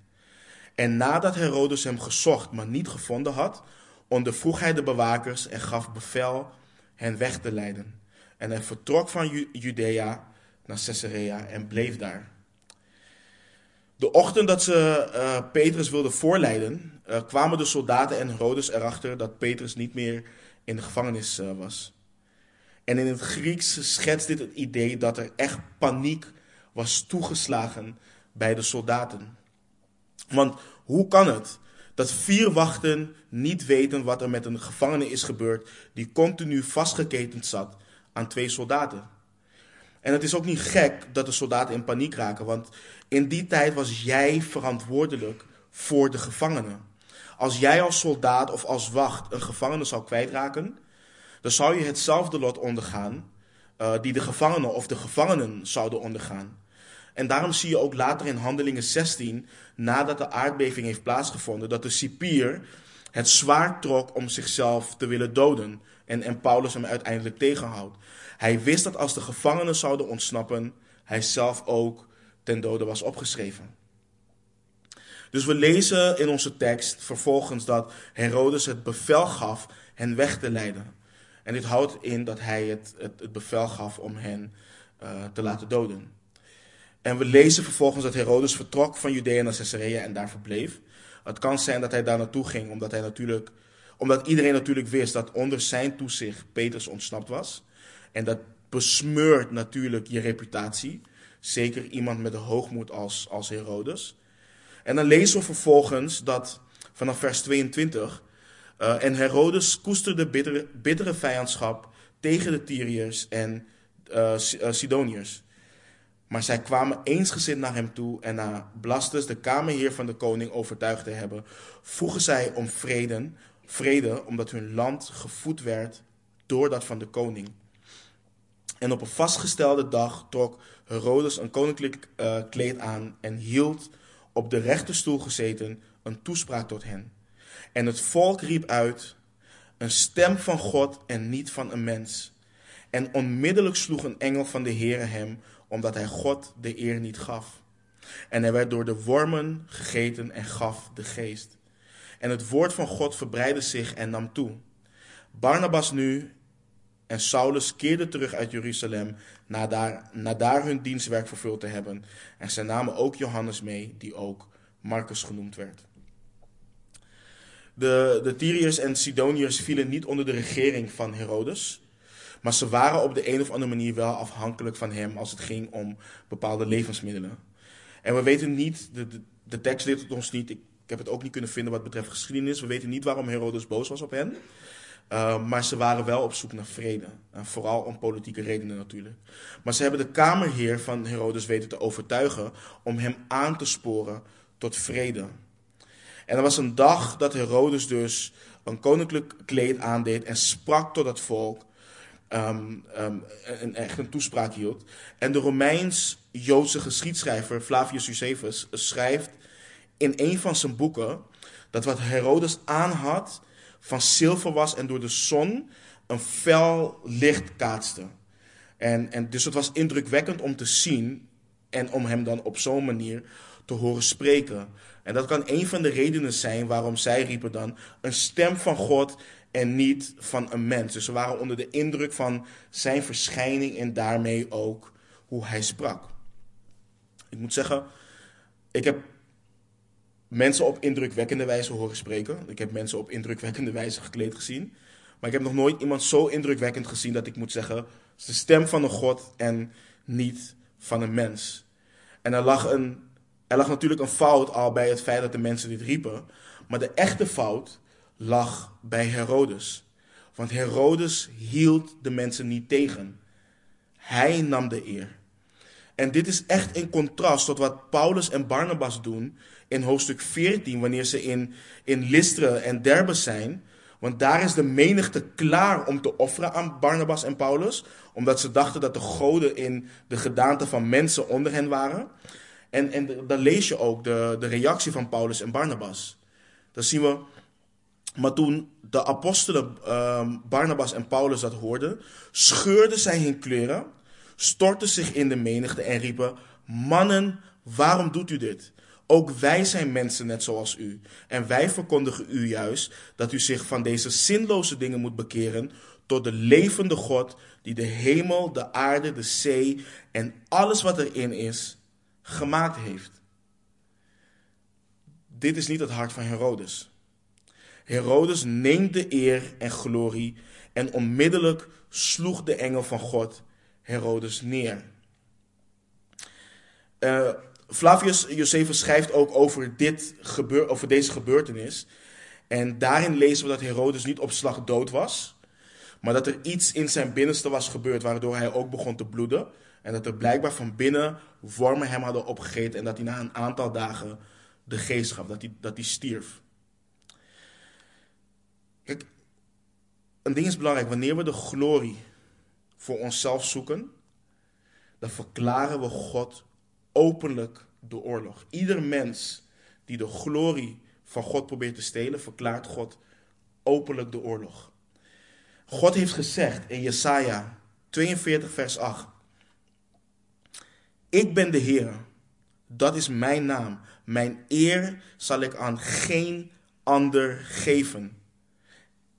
En nadat Herodes hem gezocht, maar niet gevonden had, ondervroeg hij de bewakers en gaf bevel hen weg te leiden. En hij vertrok van Judea naar Caesarea en bleef daar. De ochtend dat ze uh, Petrus wilden voorleiden, uh, kwamen de soldaten en Herodes erachter dat Petrus niet meer in de gevangenis uh, was. En in het Grieks schetst dit het idee dat er echt paniek was toegeslagen bij de soldaten. Want hoe kan het dat vier wachten niet weten wat er met een gevangene is gebeurd die continu vastgeketend zat aan twee soldaten? En het is ook niet gek dat de soldaten in paniek raken, want in die tijd was jij verantwoordelijk voor de gevangenen. Als jij als soldaat of als wacht een gevangene zou kwijtraken, dan zou je hetzelfde lot ondergaan uh, die de gevangenen of de gevangenen zouden ondergaan. En daarom zie je ook later in Handelingen 16, nadat de aardbeving heeft plaatsgevonden, dat de cipier het zwaard trok om zichzelf te willen doden. En, en Paulus hem uiteindelijk tegenhoudt. Hij wist dat als de gevangenen zouden ontsnappen, hij zelf ook ten dode was opgeschreven. Dus we lezen in onze tekst vervolgens dat Herodes het bevel gaf hen weg te leiden. En dit houdt in dat hij het, het, bevel gaf om hen uh, te laten doden. En we lezen vervolgens dat Herodes vertrok van Judea naar Caesarea en daar verbleef. Het kan zijn dat hij daar naartoe ging omdat, hij natuurlijk, omdat iedereen natuurlijk wist dat onder zijn toezicht Petrus ontsnapt was. En dat besmeurt natuurlijk je reputatie. Zeker iemand met de hoogmoed als, als Herodes. En dan lezen we vervolgens dat vanaf vers 22. Uh, en Herodes koesterde bittere, bittere vijandschap tegen de Tyriërs en uh, Sidoniërs. Maar zij kwamen eensgezind naar hem toe en na Blastus, de kamerheer van de koning, overtuigd te hebben, vroegen zij om vrede, vrede omdat hun land gevoed werd door dat van de koning. En op een vastgestelde dag trok Herodes een koninklijk kleed aan en hield op de rechterstoel gezeten een toespraak tot hen. En het volk riep uit, een stem van God en niet van een mens. En onmiddellijk sloeg een engel van de Heere hem, omdat hij God de eer niet gaf. En hij werd door de wormen gegeten en gaf de geest. En het woord van God verbreidde zich en nam toe. Barnabas nu en Saulus keerden terug uit Jeruzalem na daar, daar hun dienstwerk vervuld te hebben. En zij namen ook Johannes mee, die ook Marcus genoemd werd. De, de Tyriërs en Sidoniërs vielen niet onder de regering van Herodes. Maar ze waren op de een of andere manier wel afhankelijk van hem als het ging om bepaalde levensmiddelen. En we weten niet, de, de, de tekst leert het ons niet, ik, ik heb het ook niet kunnen vinden wat betreft geschiedenis. We weten niet waarom Herodes boos was op hen. Uh, maar ze waren wel op zoek naar vrede. En vooral om politieke redenen natuurlijk. Maar ze hebben de kamerheer van Herodes weten te overtuigen om hem aan te sporen tot vrede. En er was een dag dat Herodes dus een koninklijk kleed aandeed en sprak tot het volk. Um, um, en echt een toespraak hield. En de Romeins-Joodse geschiedschrijver Flavius Josephus schrijft in een van zijn boeken dat wat Herodes aan had van zilver was en door de zon een fel licht kaatste. En, en dus het was indrukwekkend om te zien en om hem dan op zo'n manier te horen spreken. En dat kan een van de redenen zijn waarom zij riepen dan een stem van God en niet van een mens. Dus ze waren onder de indruk van zijn verschijning en daarmee ook hoe hij sprak. Ik moet zeggen, ik heb mensen op indrukwekkende wijze horen spreken. Ik heb mensen op indrukwekkende wijze gekleed gezien. Maar ik heb nog nooit iemand zo indrukwekkend gezien dat ik moet zeggen: het is de stem van een God en niet van een mens. En er lag, een, er lag natuurlijk een fout al bij het feit dat de mensen dit riepen. Maar de echte fout lag bij Herodes. Want Herodes hield de mensen niet tegen. Hij nam de eer. En dit is echt in contrast tot wat Paulus en Barnabas doen in hoofdstuk 14, wanneer ze in, in Lystra en Derbe zijn. Want daar is de menigte klaar om te offeren aan Barnabas en Paulus, omdat ze dachten dat de goden in de gedaante van mensen onder hen waren. En, en dan lees je ook de, de reactie van Paulus en Barnabas. Dan zien we, maar toen de apostelen uh, Barnabas en Paulus dat hoorden, scheurden zij hun kleren, stortten zich in de menigte en riepen: Mannen, waarom doet u dit? Ook wij zijn mensen net zoals u. En wij verkondigen u juist dat u zich van deze zinloze dingen moet bekeren tot de levende God die de hemel, de aarde, de zee en alles wat erin is gemaakt heeft. Dit is niet het hart van Herodes. Herodes neemt de eer en glorie en onmiddellijk sloeg de engel van God Herodes neer. Uh, Flavius Josephus schrijft ook over, dit gebeur, over deze gebeurtenis. En daarin lezen we dat Herodes niet op slag dood was. Maar dat er iets in zijn binnenste was gebeurd waardoor hij ook begon te bloeden. En dat er blijkbaar van binnen wormen hem hadden opgegeten. En dat hij na een aantal dagen de geest gaf, dat hij, dat hij stierf. Kijk, een ding is belangrijk. Wanneer we de glorie voor onszelf zoeken, dan verklaren we God openlijk de oorlog. Ieder mens die de glorie van God probeert te stelen, verklaart God openlijk de oorlog. God heeft gezegd in Jesaja 42 vers 8. Ik ben de Heer. Dat is mijn naam. Mijn eer zal ik aan geen ander geven.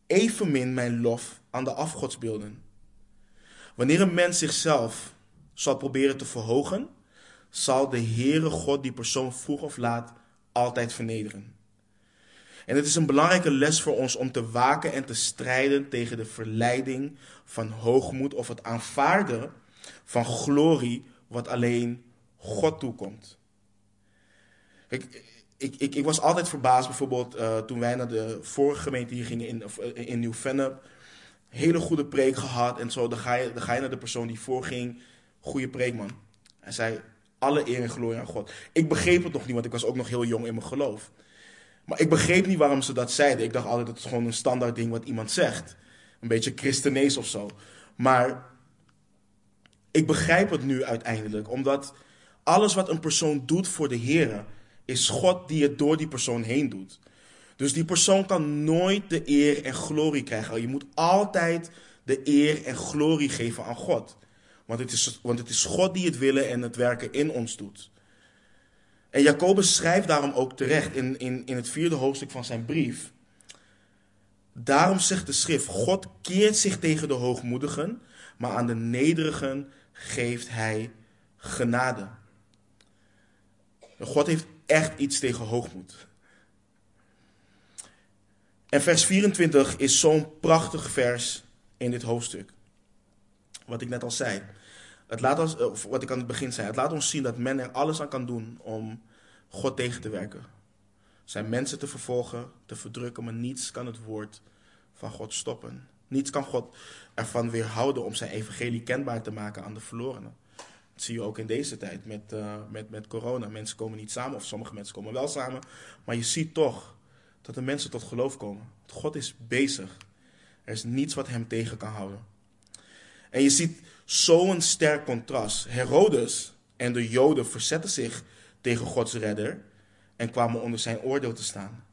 Evenmin mijn lof aan de afgodsbeelden. Wanneer een mens zichzelf zal proberen te verhogen, zal de Heere God die persoon vroeg of laat altijd vernederen. En het is een belangrijke les voor ons om te waken en te strijden tegen de verleiding van hoogmoed of het aanvaarden van glorie wat alleen God toekomt. Ik, ik, ik was altijd verbaasd bijvoorbeeld uh, toen wij naar de vorige gemeente hier gingen in, uh, in Nieuw-Vennep. Hele goede preek gehad en zo. Dan ga, je, dan ga je naar de persoon die voorging. Goede preek man. Hij zei, alle eer en glorie aan God. Ik begreep het nog niet, want ik was ook nog heel jong in mijn geloof. Maar ik begreep niet waarom ze dat zeiden. Ik dacht altijd dat het gewoon een standaard ding wat iemand zegt. Een beetje christenees of zo. Maar ik begrijp het nu uiteindelijk, omdat alles wat een persoon doet voor de Heer, is God die het door die persoon heen doet. Dus die persoon kan nooit de eer en glorie krijgen. Je moet altijd de eer en glorie geven aan God. Want het, is, God die het willen en het werken in ons doet. En Jacobus schrijft daarom ook terecht in, in, in het vierde hoofdstuk van zijn brief. Daarom zegt de schrift, God keert zich tegen de hoogmoedigen, maar aan de nederigen geeft hij genade. God heeft echt iets tegen hoogmoed. En vers 24 is zo'n prachtig vers in dit hoofdstuk. Wat ik net al zei. Het laat ons, eh, wat ik aan het begin zei, het laat ons zien dat men er alles aan kan doen om God tegen te werken. Zijn mensen te vervolgen, te verdrukken, maar niets kan het woord van God stoppen. Niets kan God ervan weerhouden om zijn evangelie kenbaar te maken aan de verlorenen. Dat zie je ook in deze tijd met, uh, met, met corona. Mensen komen niet samen, of sommige mensen komen wel samen. Maar je ziet toch dat de mensen tot geloof komen. God is bezig. Er is niets wat hem tegen kan houden. En je ziet zo'n sterk contrast. Herodes en de Joden verzetten zich tegen Gods redder en kwamen onder zijn oordeel te staan.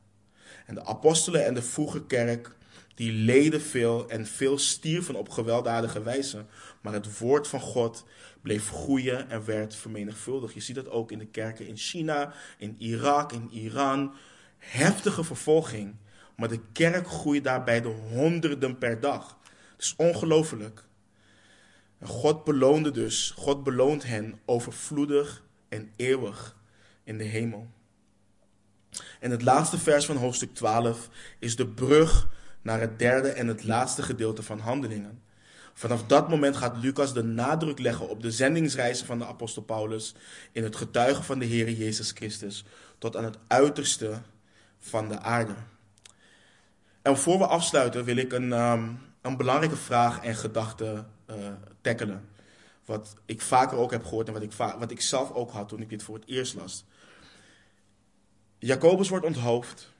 En de apostelen en de vroege kerk, die leden veel en veel stierven op gewelddadige wijze. Maar het woord van God bleef groeien en werd vermenigvuldigd. Je ziet dat ook in de kerken in China, in Irak, in Iran. Heftige vervolging. Maar de kerk groeit daarbij de honderden per dag. Het is ongelooflijk. En God beloonde dus, God beloont hen overvloedig en eeuwig in de hemel. En het laatste vers van hoofdstuk 12 is de brug naar het derde en het laatste gedeelte van Handelingen. Vanaf dat moment gaat Lucas de nadruk leggen op de zendingsreizen van de apostel Paulus in het getuigen van de Heer Jezus Christus tot aan het uiterste van de aarde. En voor we afsluiten wil ik een, ehm, een belangrijke vraag en gedachte tackelen. Wat ik vaker ook heb gehoord en wat ik, wat ik zelf ook had toen ik dit voor het eerst las. Jacobus wordt onthoofd,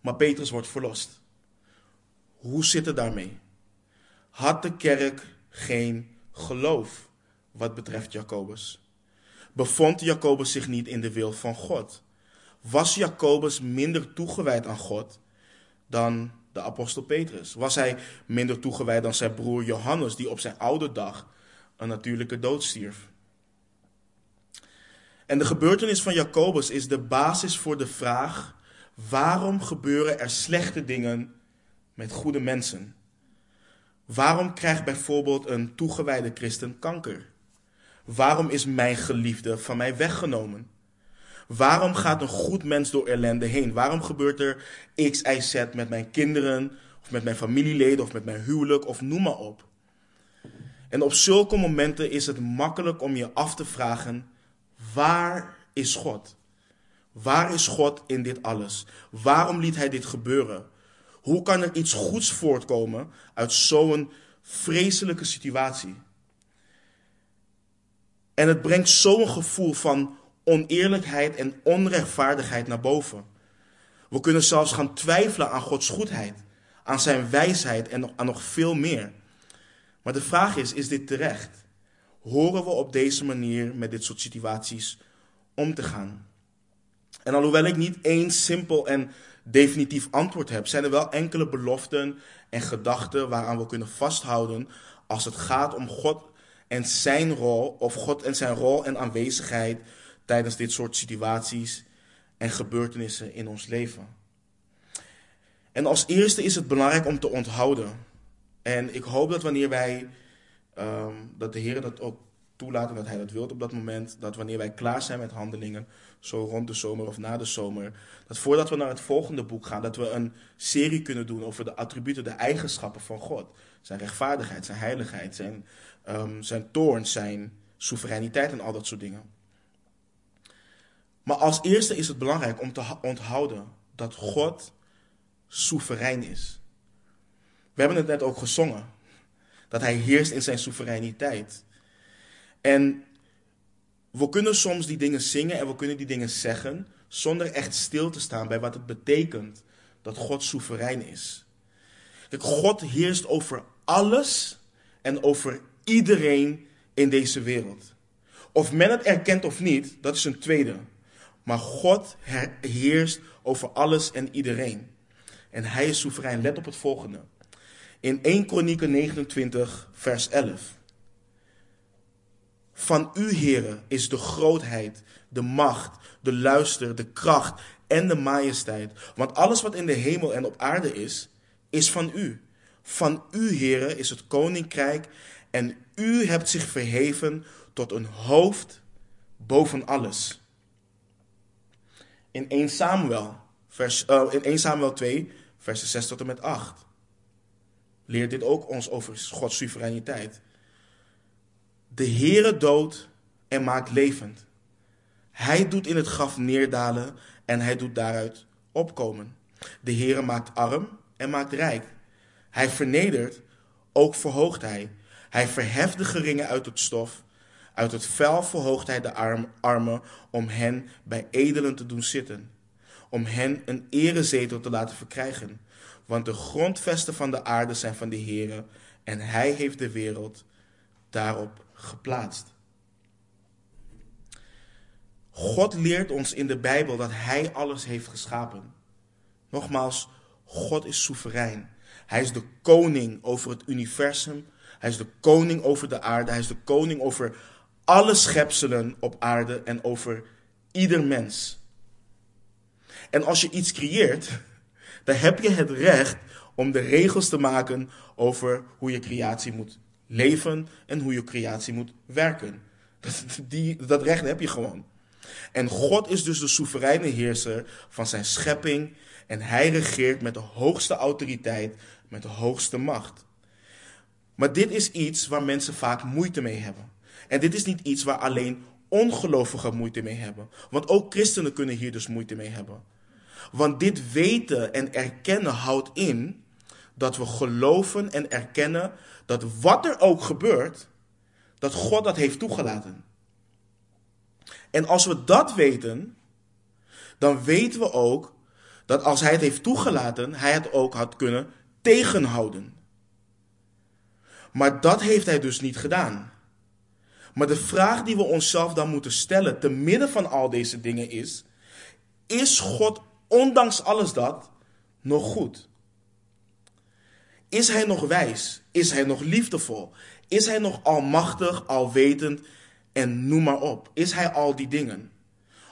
maar Petrus wordt verlost. Hoe zit het daarmee? Had de kerk geen geloof wat betreft Jacobus? Bevond Jacobus zich niet in de wil van God? Was Jacobus minder toegewijd aan God dan de apostel Petrus? Was hij minder toegewijd dan zijn broer Johannes, die op zijn oude dag een natuurlijke dood stierf? En de gebeurtenis van Jacobus is de basis voor de vraag: waarom gebeuren er slechte dingen met goede mensen? Waarom krijgt bijvoorbeeld een toegewijde christen kanker? Waarom is mijn geliefde van mij weggenomen? Waarom gaat een goed mens door ellende heen? Waarom gebeurt er X, Y, Z met mijn kinderen, of met mijn familieleden, of met mijn huwelijk, of noem maar op? En op zulke momenten is het makkelijk om je af te vragen: waar is God? Waar is God in dit alles? Waarom liet Hij dit gebeuren? Hoe kan er iets goeds voortkomen uit zo'n vreselijke situatie? En het brengt zo'n gevoel van oneerlijkheid en onrechtvaardigheid naar boven. We kunnen zelfs gaan twijfelen aan Gods goedheid, aan zijn wijsheid en aan nog veel meer. Maar de vraag is: is dit terecht? Horen we op deze manier met dit soort situaties om te gaan? En alhoewel ik niet één simpel en definitief antwoord heb, zijn er wel enkele beloften en gedachten waaraan we kunnen vasthouden als het gaat om God en zijn rol, of God en zijn rol en aanwezigheid tijdens dit soort situaties en gebeurtenissen in ons leven. En als eerste is het belangrijk om te onthouden. En ik hoop dat wanneer wij, um, dat de Heer dat ook toelaten dat hij dat wilt op dat moment. Dat wanneer wij klaar zijn met handelingen, zo rond de zomer of na de zomer, dat voordat we naar het volgende boek gaan, dat we een serie kunnen doen over de attributen, de eigenschappen van God. Zijn rechtvaardigheid, zijn heiligheid, zijn, um, zijn toorn, zijn soevereiniteit en al dat soort dingen. Maar als eerste is het belangrijk om te onthouden dat God soeverein is. We hebben het net ook gezongen. Dat hij heerst in zijn soevereiniteit. En we kunnen soms die dingen zingen en we kunnen die dingen zeggen zonder echt stil te staan bij wat het betekent dat God soeverein is. God heerst over alles en over iedereen in deze wereld. Of men het erkent of niet, dat is een tweede. Maar God heerst over alles en iedereen. En hij is soeverein. Let op het volgende. In 1 Kronieken 29, vers 11. Van u, heren, is de grootheid, de macht, de luister, de kracht en de majesteit. Want alles wat in de hemel en op aarde is, is van u. Van u, heren, is het koninkrijk en u hebt zich verheven tot een hoofd boven alles. In 1 Samuel, vers, uh, in 1 Samuel 2, versen 6 tot en met 8, leert dit ook ons over Gods soevereiniteit. De Heere doodt en maakt levend. Hij doet in het graf neerdalen en hij doet daaruit opkomen. De Heere maakt arm en maakt rijk. Hij vernedert, ook verhoogt hij. Hij verheft de geringen uit het stof. Uit het vuil verhoogt hij de armen om hen bij edelen te doen zitten. Om hen een erezetel te laten verkrijgen. Want de grondvesten van de aarde zijn van de Heere en hij heeft de wereld daarop geplaatst. God leert ons in de Bijbel dat Hij alles heeft geschapen. Nogmaals, God is soeverein. Hij is de koning over het universum. Hij is de koning over de aarde. Hij is de koning over alle schepselen op aarde en over ieder mens. En als je iets creëert, dan heb je het recht om de regels te maken over hoe je creatie moet leven en hoe je creatie moet werken. Dat, dat recht heb je gewoon. En God is dus de soevereine heerser van zijn schepping en hij regeert met de hoogste autoriteit, met de hoogste macht. Maar dit is iets waar mensen vaak moeite mee hebben. En dit is niet iets waar alleen ongelovigen moeite mee hebben. Want ook christenen kunnen hier dus moeite mee hebben. Want dit weten en erkennen houdt in dat we geloven en erkennen dat wat er ook gebeurt, dat God dat heeft toegelaten. En als we dat weten, dan weten we ook dat als hij het heeft toegelaten, hij het ook had kunnen tegenhouden. Maar dat heeft hij dus niet gedaan. Maar de vraag die we onszelf dan moeten stellen, te midden van al deze dingen, is: Is God, ondanks alles dat, nog goed? Is hij nog wijs? Is hij nog liefdevol? Is hij nog almachtig, alwetend en noem maar op? Is hij al die dingen?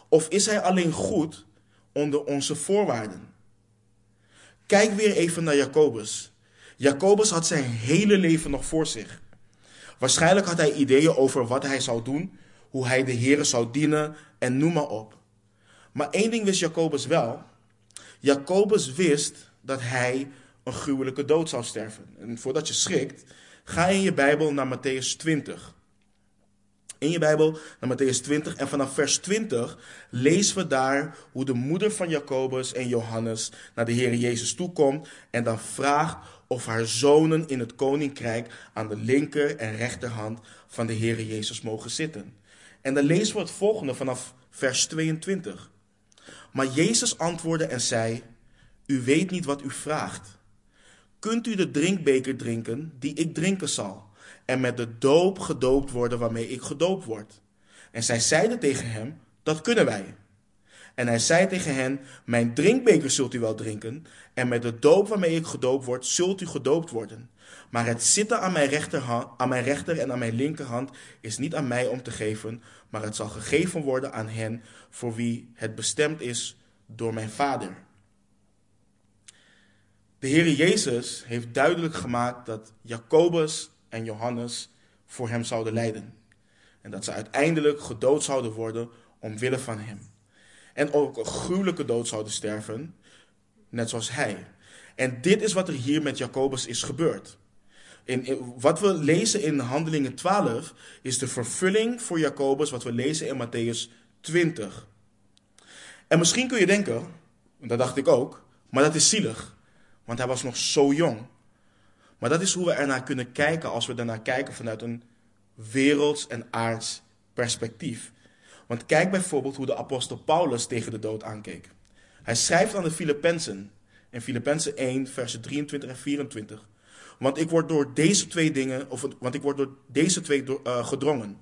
Of is hij alleen goed onder onze voorwaarden? Kijk weer even naar Jacobus. Jacobus had zijn hele leven nog voor zich. Waarschijnlijk had hij ideeën over wat hij zou doen, hoe hij de Heer zou dienen en noem maar op. Maar één ding wist Jacobus wel. Jacobus wist dat hij een gruwelijke dood zou sterven. En voordat je schrikt, ga in je Bijbel naar Matthäus 20. In je Bijbel naar Matthäus 20 en vanaf vers 20 lezen we daar hoe de moeder van Jacobus en Johannes naar de Heer Jezus toekomt en dan vraagt of haar zonen in het koninkrijk aan de linker en rechterhand van de Heer Jezus mogen zitten. En dan lezen we het volgende vanaf vers 22. Maar Jezus antwoordde en zei: U weet niet wat u vraagt. Kunt u de drinkbeker drinken die ik drinken zal, en met de doop gedoopt worden waarmee ik gedoopt word? En zij zeiden tegen hem: Dat kunnen wij. En hij zei tegen hen: Mijn drinkbeker zult u wel drinken, en met de doop waarmee ik gedoopt word, zult u gedoopt worden. Maar het zitten aan mijn, aan mijn rechter en aan mijn linkerhand is niet aan mij om te geven, maar het zal gegeven worden aan hen voor wie het bestemd is door mijn Vader. De Heer Jezus heeft duidelijk gemaakt dat Jacobus en Johannes voor hem zouden lijden. En dat ze uiteindelijk gedood zouden worden omwille van hem. En ook een gruwelijke dood zouden sterven, net zoals hij. En dit is wat er hier met Jacobus is gebeurd. In, wat we lezen in Handelingen 12 is de vervulling voor Jacobus wat we lezen in Matthäus 20. En misschien kun je denken, dat dacht ik ook, maar dat is zielig. Want hij was nog zo jong. Maar dat is hoe we ernaar kunnen kijken als we ernaar kijken vanuit een werelds en aards perspectief. Want kijk bijvoorbeeld hoe de apostel Paulus tegen de dood aankeek. Hij schrijft aan de Filippenzen in Filippenzen 1, versen 23 en 24. Want ik word door deze twee dingen, of want ik word door deze twee uh, gedrongen.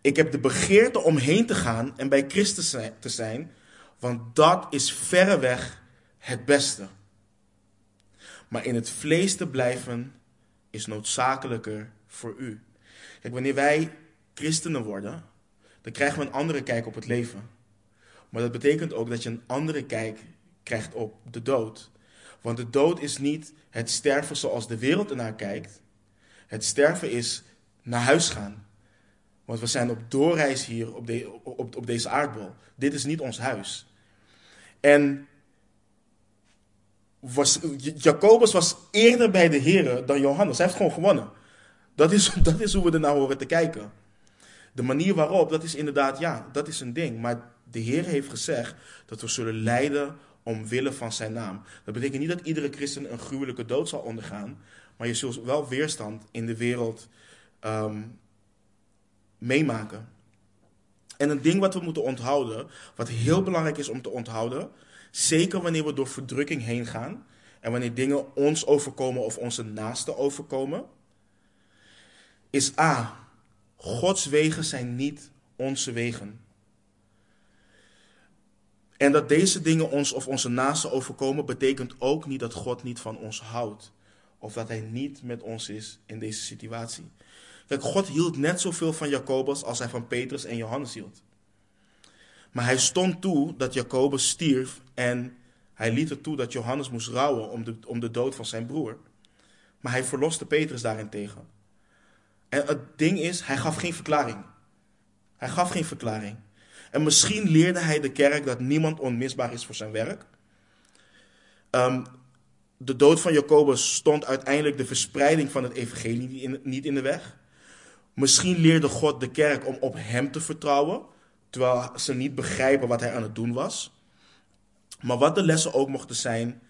Ik heb de begeerte om heen te gaan en bij Christus te zijn, want dat is verreweg het beste. Maar in het vlees te blijven is noodzakelijker voor u. Kijk, wanneer wij christenen worden, dan krijgen we een andere kijk op het leven. Maar dat betekent ook dat je een andere kijk krijgt op de dood. Want de dood is niet het sterven zoals de wereld ernaar kijkt. Het sterven is naar huis gaan. Want we zijn op doorreis hier op, op, op deze aardbol. Dit is niet ons huis. En Jacobus was eerder bij de Heer dan Johannes. Hij heeft gewoon gewonnen. Dat is, dat is hoe we ernaar horen te kijken. De manier waarop, dat is inderdaad, ja, dat is een ding. Maar de Heer heeft gezegd dat we zullen lijden omwille van zijn naam. Dat betekent niet dat iedere christen een gruwelijke dood zal ondergaan. Maar je zult wel weerstand in de wereld ehm, meemaken. En een ding wat we moeten onthouden, wat heel belangrijk is om te onthouden, Zeker wanneer we door verdrukking heen gaan en wanneer dingen ons overkomen of onze naasten overkomen, is A. Gods wegen zijn niet onze wegen. En dat deze dingen ons of onze naasten overkomen, betekent ook niet dat God niet van ons houdt. Of dat hij niet met ons is in deze situatie. Kijk, God hield net zoveel van Jacobus als hij van Petrus en Johannes hield. Maar hij stond toe dat Jacobus stierf en hij liet het toe dat Johannes moest rouwen om de, om de dood van zijn broer. Maar hij verloste Petrus daarentegen. En het ding is, hij gaf geen verklaring. Hij gaf geen verklaring. En misschien leerde hij de kerk dat niemand onmisbaar is voor zijn werk. Um, de dood van Jacobus stond uiteindelijk de verspreiding van het evangelie niet in de weg. Misschien leerde God de kerk om op hem te vertrouwen, terwijl ze niet begrijpen wat hij aan het doen was. Maar wat de lessen ook mochten zijn,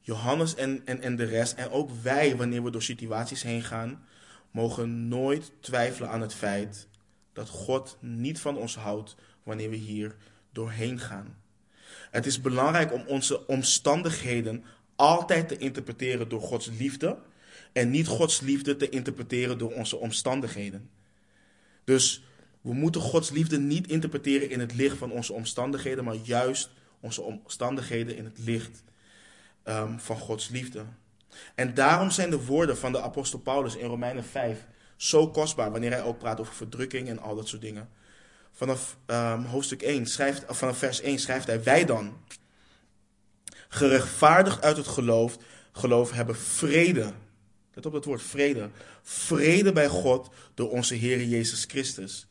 Johannes en, en, en de rest, en ook wij, wanneer we door situaties heen gaan, mogen nooit twijfelen aan het feit dat God niet van ons houdt wanneer we hier doorheen gaan. Het is belangrijk om onze omstandigheden altijd te interpreteren door Gods liefde en niet Gods liefde te interpreteren door onze omstandigheden. Dus we moeten Gods liefde niet interpreteren in het licht van onze omstandigheden, maar juist onze omstandigheden in het licht um, van Gods liefde. En daarom zijn de woorden van de apostel Paulus in Romeinen 5 zo kostbaar, wanneer hij ook praat over verdrukking en al dat soort dingen. Vanaf um, hoofdstuk 1 schrijft, vanaf vers 1 schrijft hij: Wij dan, gerechtvaardigd uit het geloof, geloof hebben vrede. Let op dat woord vrede. Vrede bij God door onze Heer Jezus Christus.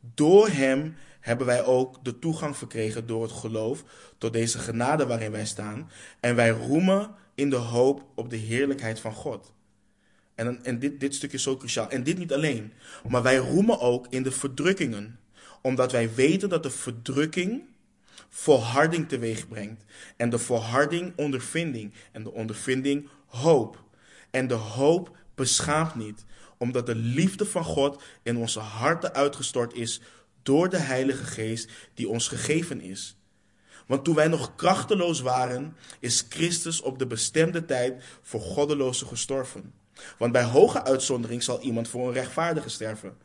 Door Hem hebben wij ook de toegang verkregen door het geloof tot deze genade waarin wij staan. En wij roemen in de hoop op de heerlijkheid van God. En, en dit, dit stuk is zo cruciaal. En dit niet alleen, maar wij roemen ook in de verdrukkingen. Omdat wij weten dat de verdrukking volharding teweeg brengt. En de volharding ondervinding. En de ondervinding hoop. En de hoop beschaamt niet, omdat de liefde van God in onze harten uitgestort is door de Heilige Geest die ons gegeven is. Want toen wij nog krachteloos waren, is Christus op de bestemde tijd voor goddelozen gestorven. Want bij hoge uitzondering zal iemand voor een rechtvaardige sterven.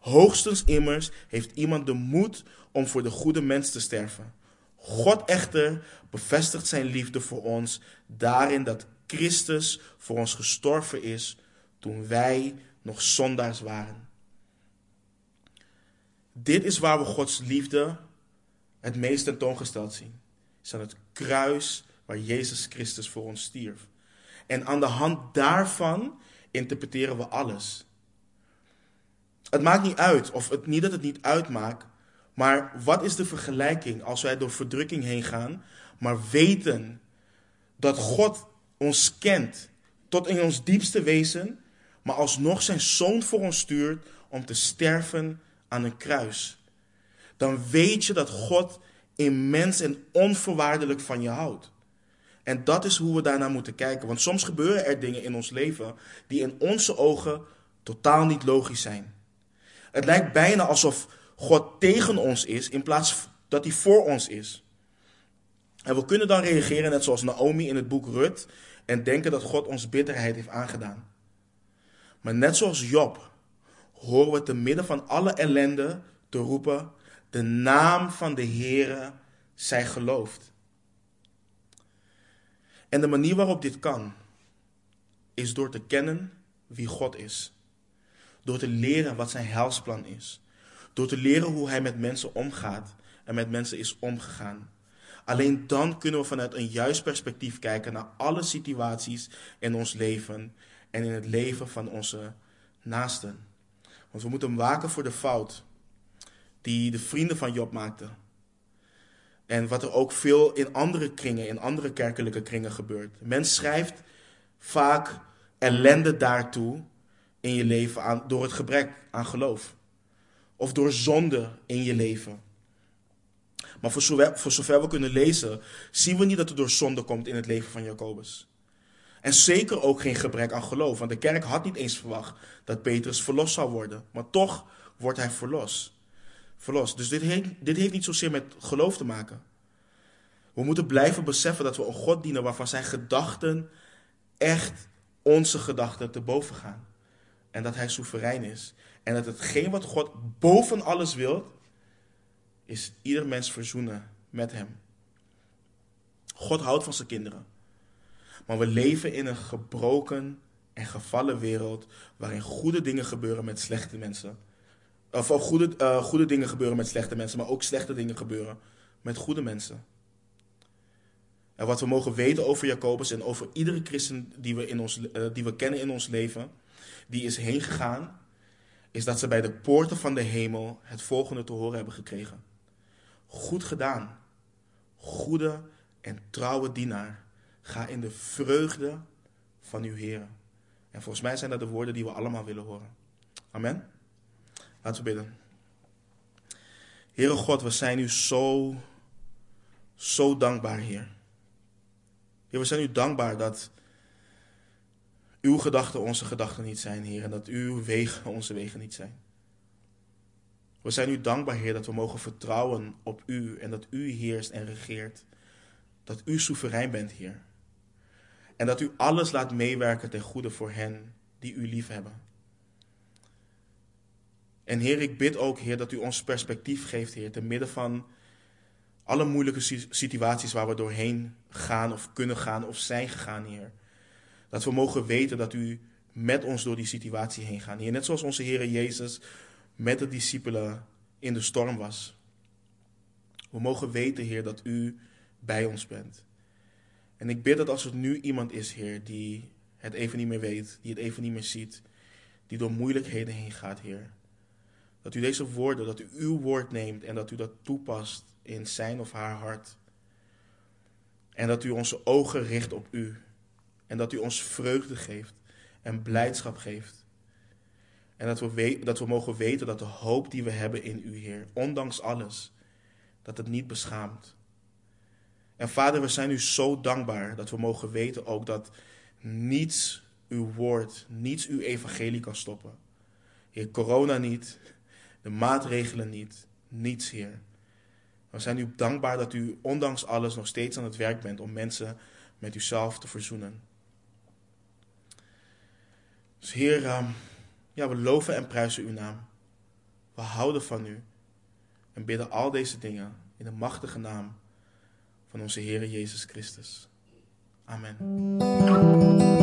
Hoogstens immers heeft iemand de moed om voor de goede mens te sterven. God echter bevestigt zijn liefde voor ons daarin dat Christus voor ons gestorven is toen wij nog zondaars waren. Dit is waar we Gods liefde het meest tentoongesteld zien. Is aan het kruis waar Jezus Christus voor ons stierf. En aan de hand daarvan interpreteren we alles. Het maakt niet uit, of het, niet dat het niet uitmaakt, maar wat is de vergelijking als wij door verdrukking heen gaan, maar weten dat God ons kent tot in ons diepste wezen, maar alsnog zijn zoon voor ons stuurt om te sterven aan een kruis. Dan weet je dat God immens en onvoorwaardelijk van je houdt. En dat is hoe we daarnaar moeten kijken. Want soms gebeuren er dingen in ons leven die in onze ogen totaal niet logisch zijn. Het lijkt bijna alsof God tegen ons is in plaats dat hij voor ons is. En we kunnen dan reageren net zoals Naomi in het boek Rut en denken dat God ons bitterheid heeft aangedaan. Maar net zoals Job horen we te midden van alle ellende te roepen: de naam van de Heere zij geloofd. En de manier waarop dit kan, is door te kennen wie God is. Door te leren wat zijn helsplan is. Door te leren hoe hij met mensen omgaat en met mensen is omgegaan. Alleen dan kunnen we vanuit een juist perspectief kijken naar alle situaties in ons leven en in het leven van onze naasten. Want we moeten waken voor de fout die de vrienden van Job maakten. En wat er ook veel in andere kringen, in andere kerkelijke kringen gebeurt. Mens schrijft vaak ellende daartoe in je leven aan, door het gebrek aan geloof. Of door zonde in je leven. Maar voor zover, voor zover we kunnen lezen, zien we niet dat er door zonde komt in het leven van Jacobus. En zeker ook geen gebrek aan geloof, want de kerk had niet eens verwacht dat Petrus verlost zou worden. Maar toch wordt hij verlost. Verlost. Dus dit heeft, dit heeft niet zozeer met geloof te maken. We moeten blijven beseffen dat we een God dienen waarvan zijn gedachten echt onze gedachten te boven gaan. En dat hij soeverein is. En dat hetgeen wat God boven alles wil, is ieder mens verzoenen met hem. God houdt van zijn kinderen. Maar we leven in een gebroken en gevallen wereld waarin goede dingen gebeuren met slechte mensen. Of, of goede, uh, goede dingen gebeuren met slechte mensen, maar ook slechte dingen gebeuren met goede mensen. En wat we mogen weten over Jacobus en over iedere christen die we, in ons, uh, die we kennen in ons leven, die is heen gegaan, is dat ze bij de poorten van de hemel het volgende te horen hebben gekregen. Goed gedaan, goede en trouwe dienaar. Ga in de vreugde van uw Heer. En volgens mij zijn dat de woorden die we allemaal willen horen. Amen. Laten we bidden. Heere God, we zijn u zo, zo dankbaar, Heer. We zijn u dankbaar dat uw gedachten onze gedachten niet zijn, Heer. En dat uw wegen onze wegen niet zijn. We zijn u dankbaar, Heer, dat we mogen vertrouwen op u en dat u heerst en regeert. Dat u soeverein bent, Heer. En dat u alles laat meewerken ten goede voor hen die u lief hebben. En Heer, ik bid ook, Heer, dat u ons perspectief geeft, Heer, te midden van alle moeilijke situaties waar we doorheen gaan of kunnen gaan of zijn gegaan, Heer. Dat we mogen weten dat u met ons door die situatie heen gaat. Heer, net zoals onze Heer Jezus met de discipelen in de storm was. We mogen weten, Heer, dat u bij ons bent. En ik bid dat als er nu iemand is, Heer, die het even niet meer weet, die het even niet meer ziet, die door moeilijkheden heen gaat, Heer. Dat u deze woorden, dat u uw woord neemt en dat u dat toepast in zijn of haar hart. En dat u onze ogen richt op u. En dat u ons vreugde geeft en blijdschap geeft. En dat we, dat we mogen weten dat de hoop die we hebben in u, Heer, ondanks alles, dat het niet beschaamt. En Vader, we zijn u zo dankbaar dat we mogen weten ook dat niets uw woord, niets uw evangelie kan stoppen. Heer, corona niet, de maatregelen niet, niets, Heer. We zijn u dankbaar dat u ondanks alles nog steeds aan het werk bent om mensen met uzelf te verzoenen. Dus Heer, ehm, ja, we loven en prijzen uw naam. We houden van u en bidden al deze dingen in de machtige naam van onze Heer Jezus Christus. Amen.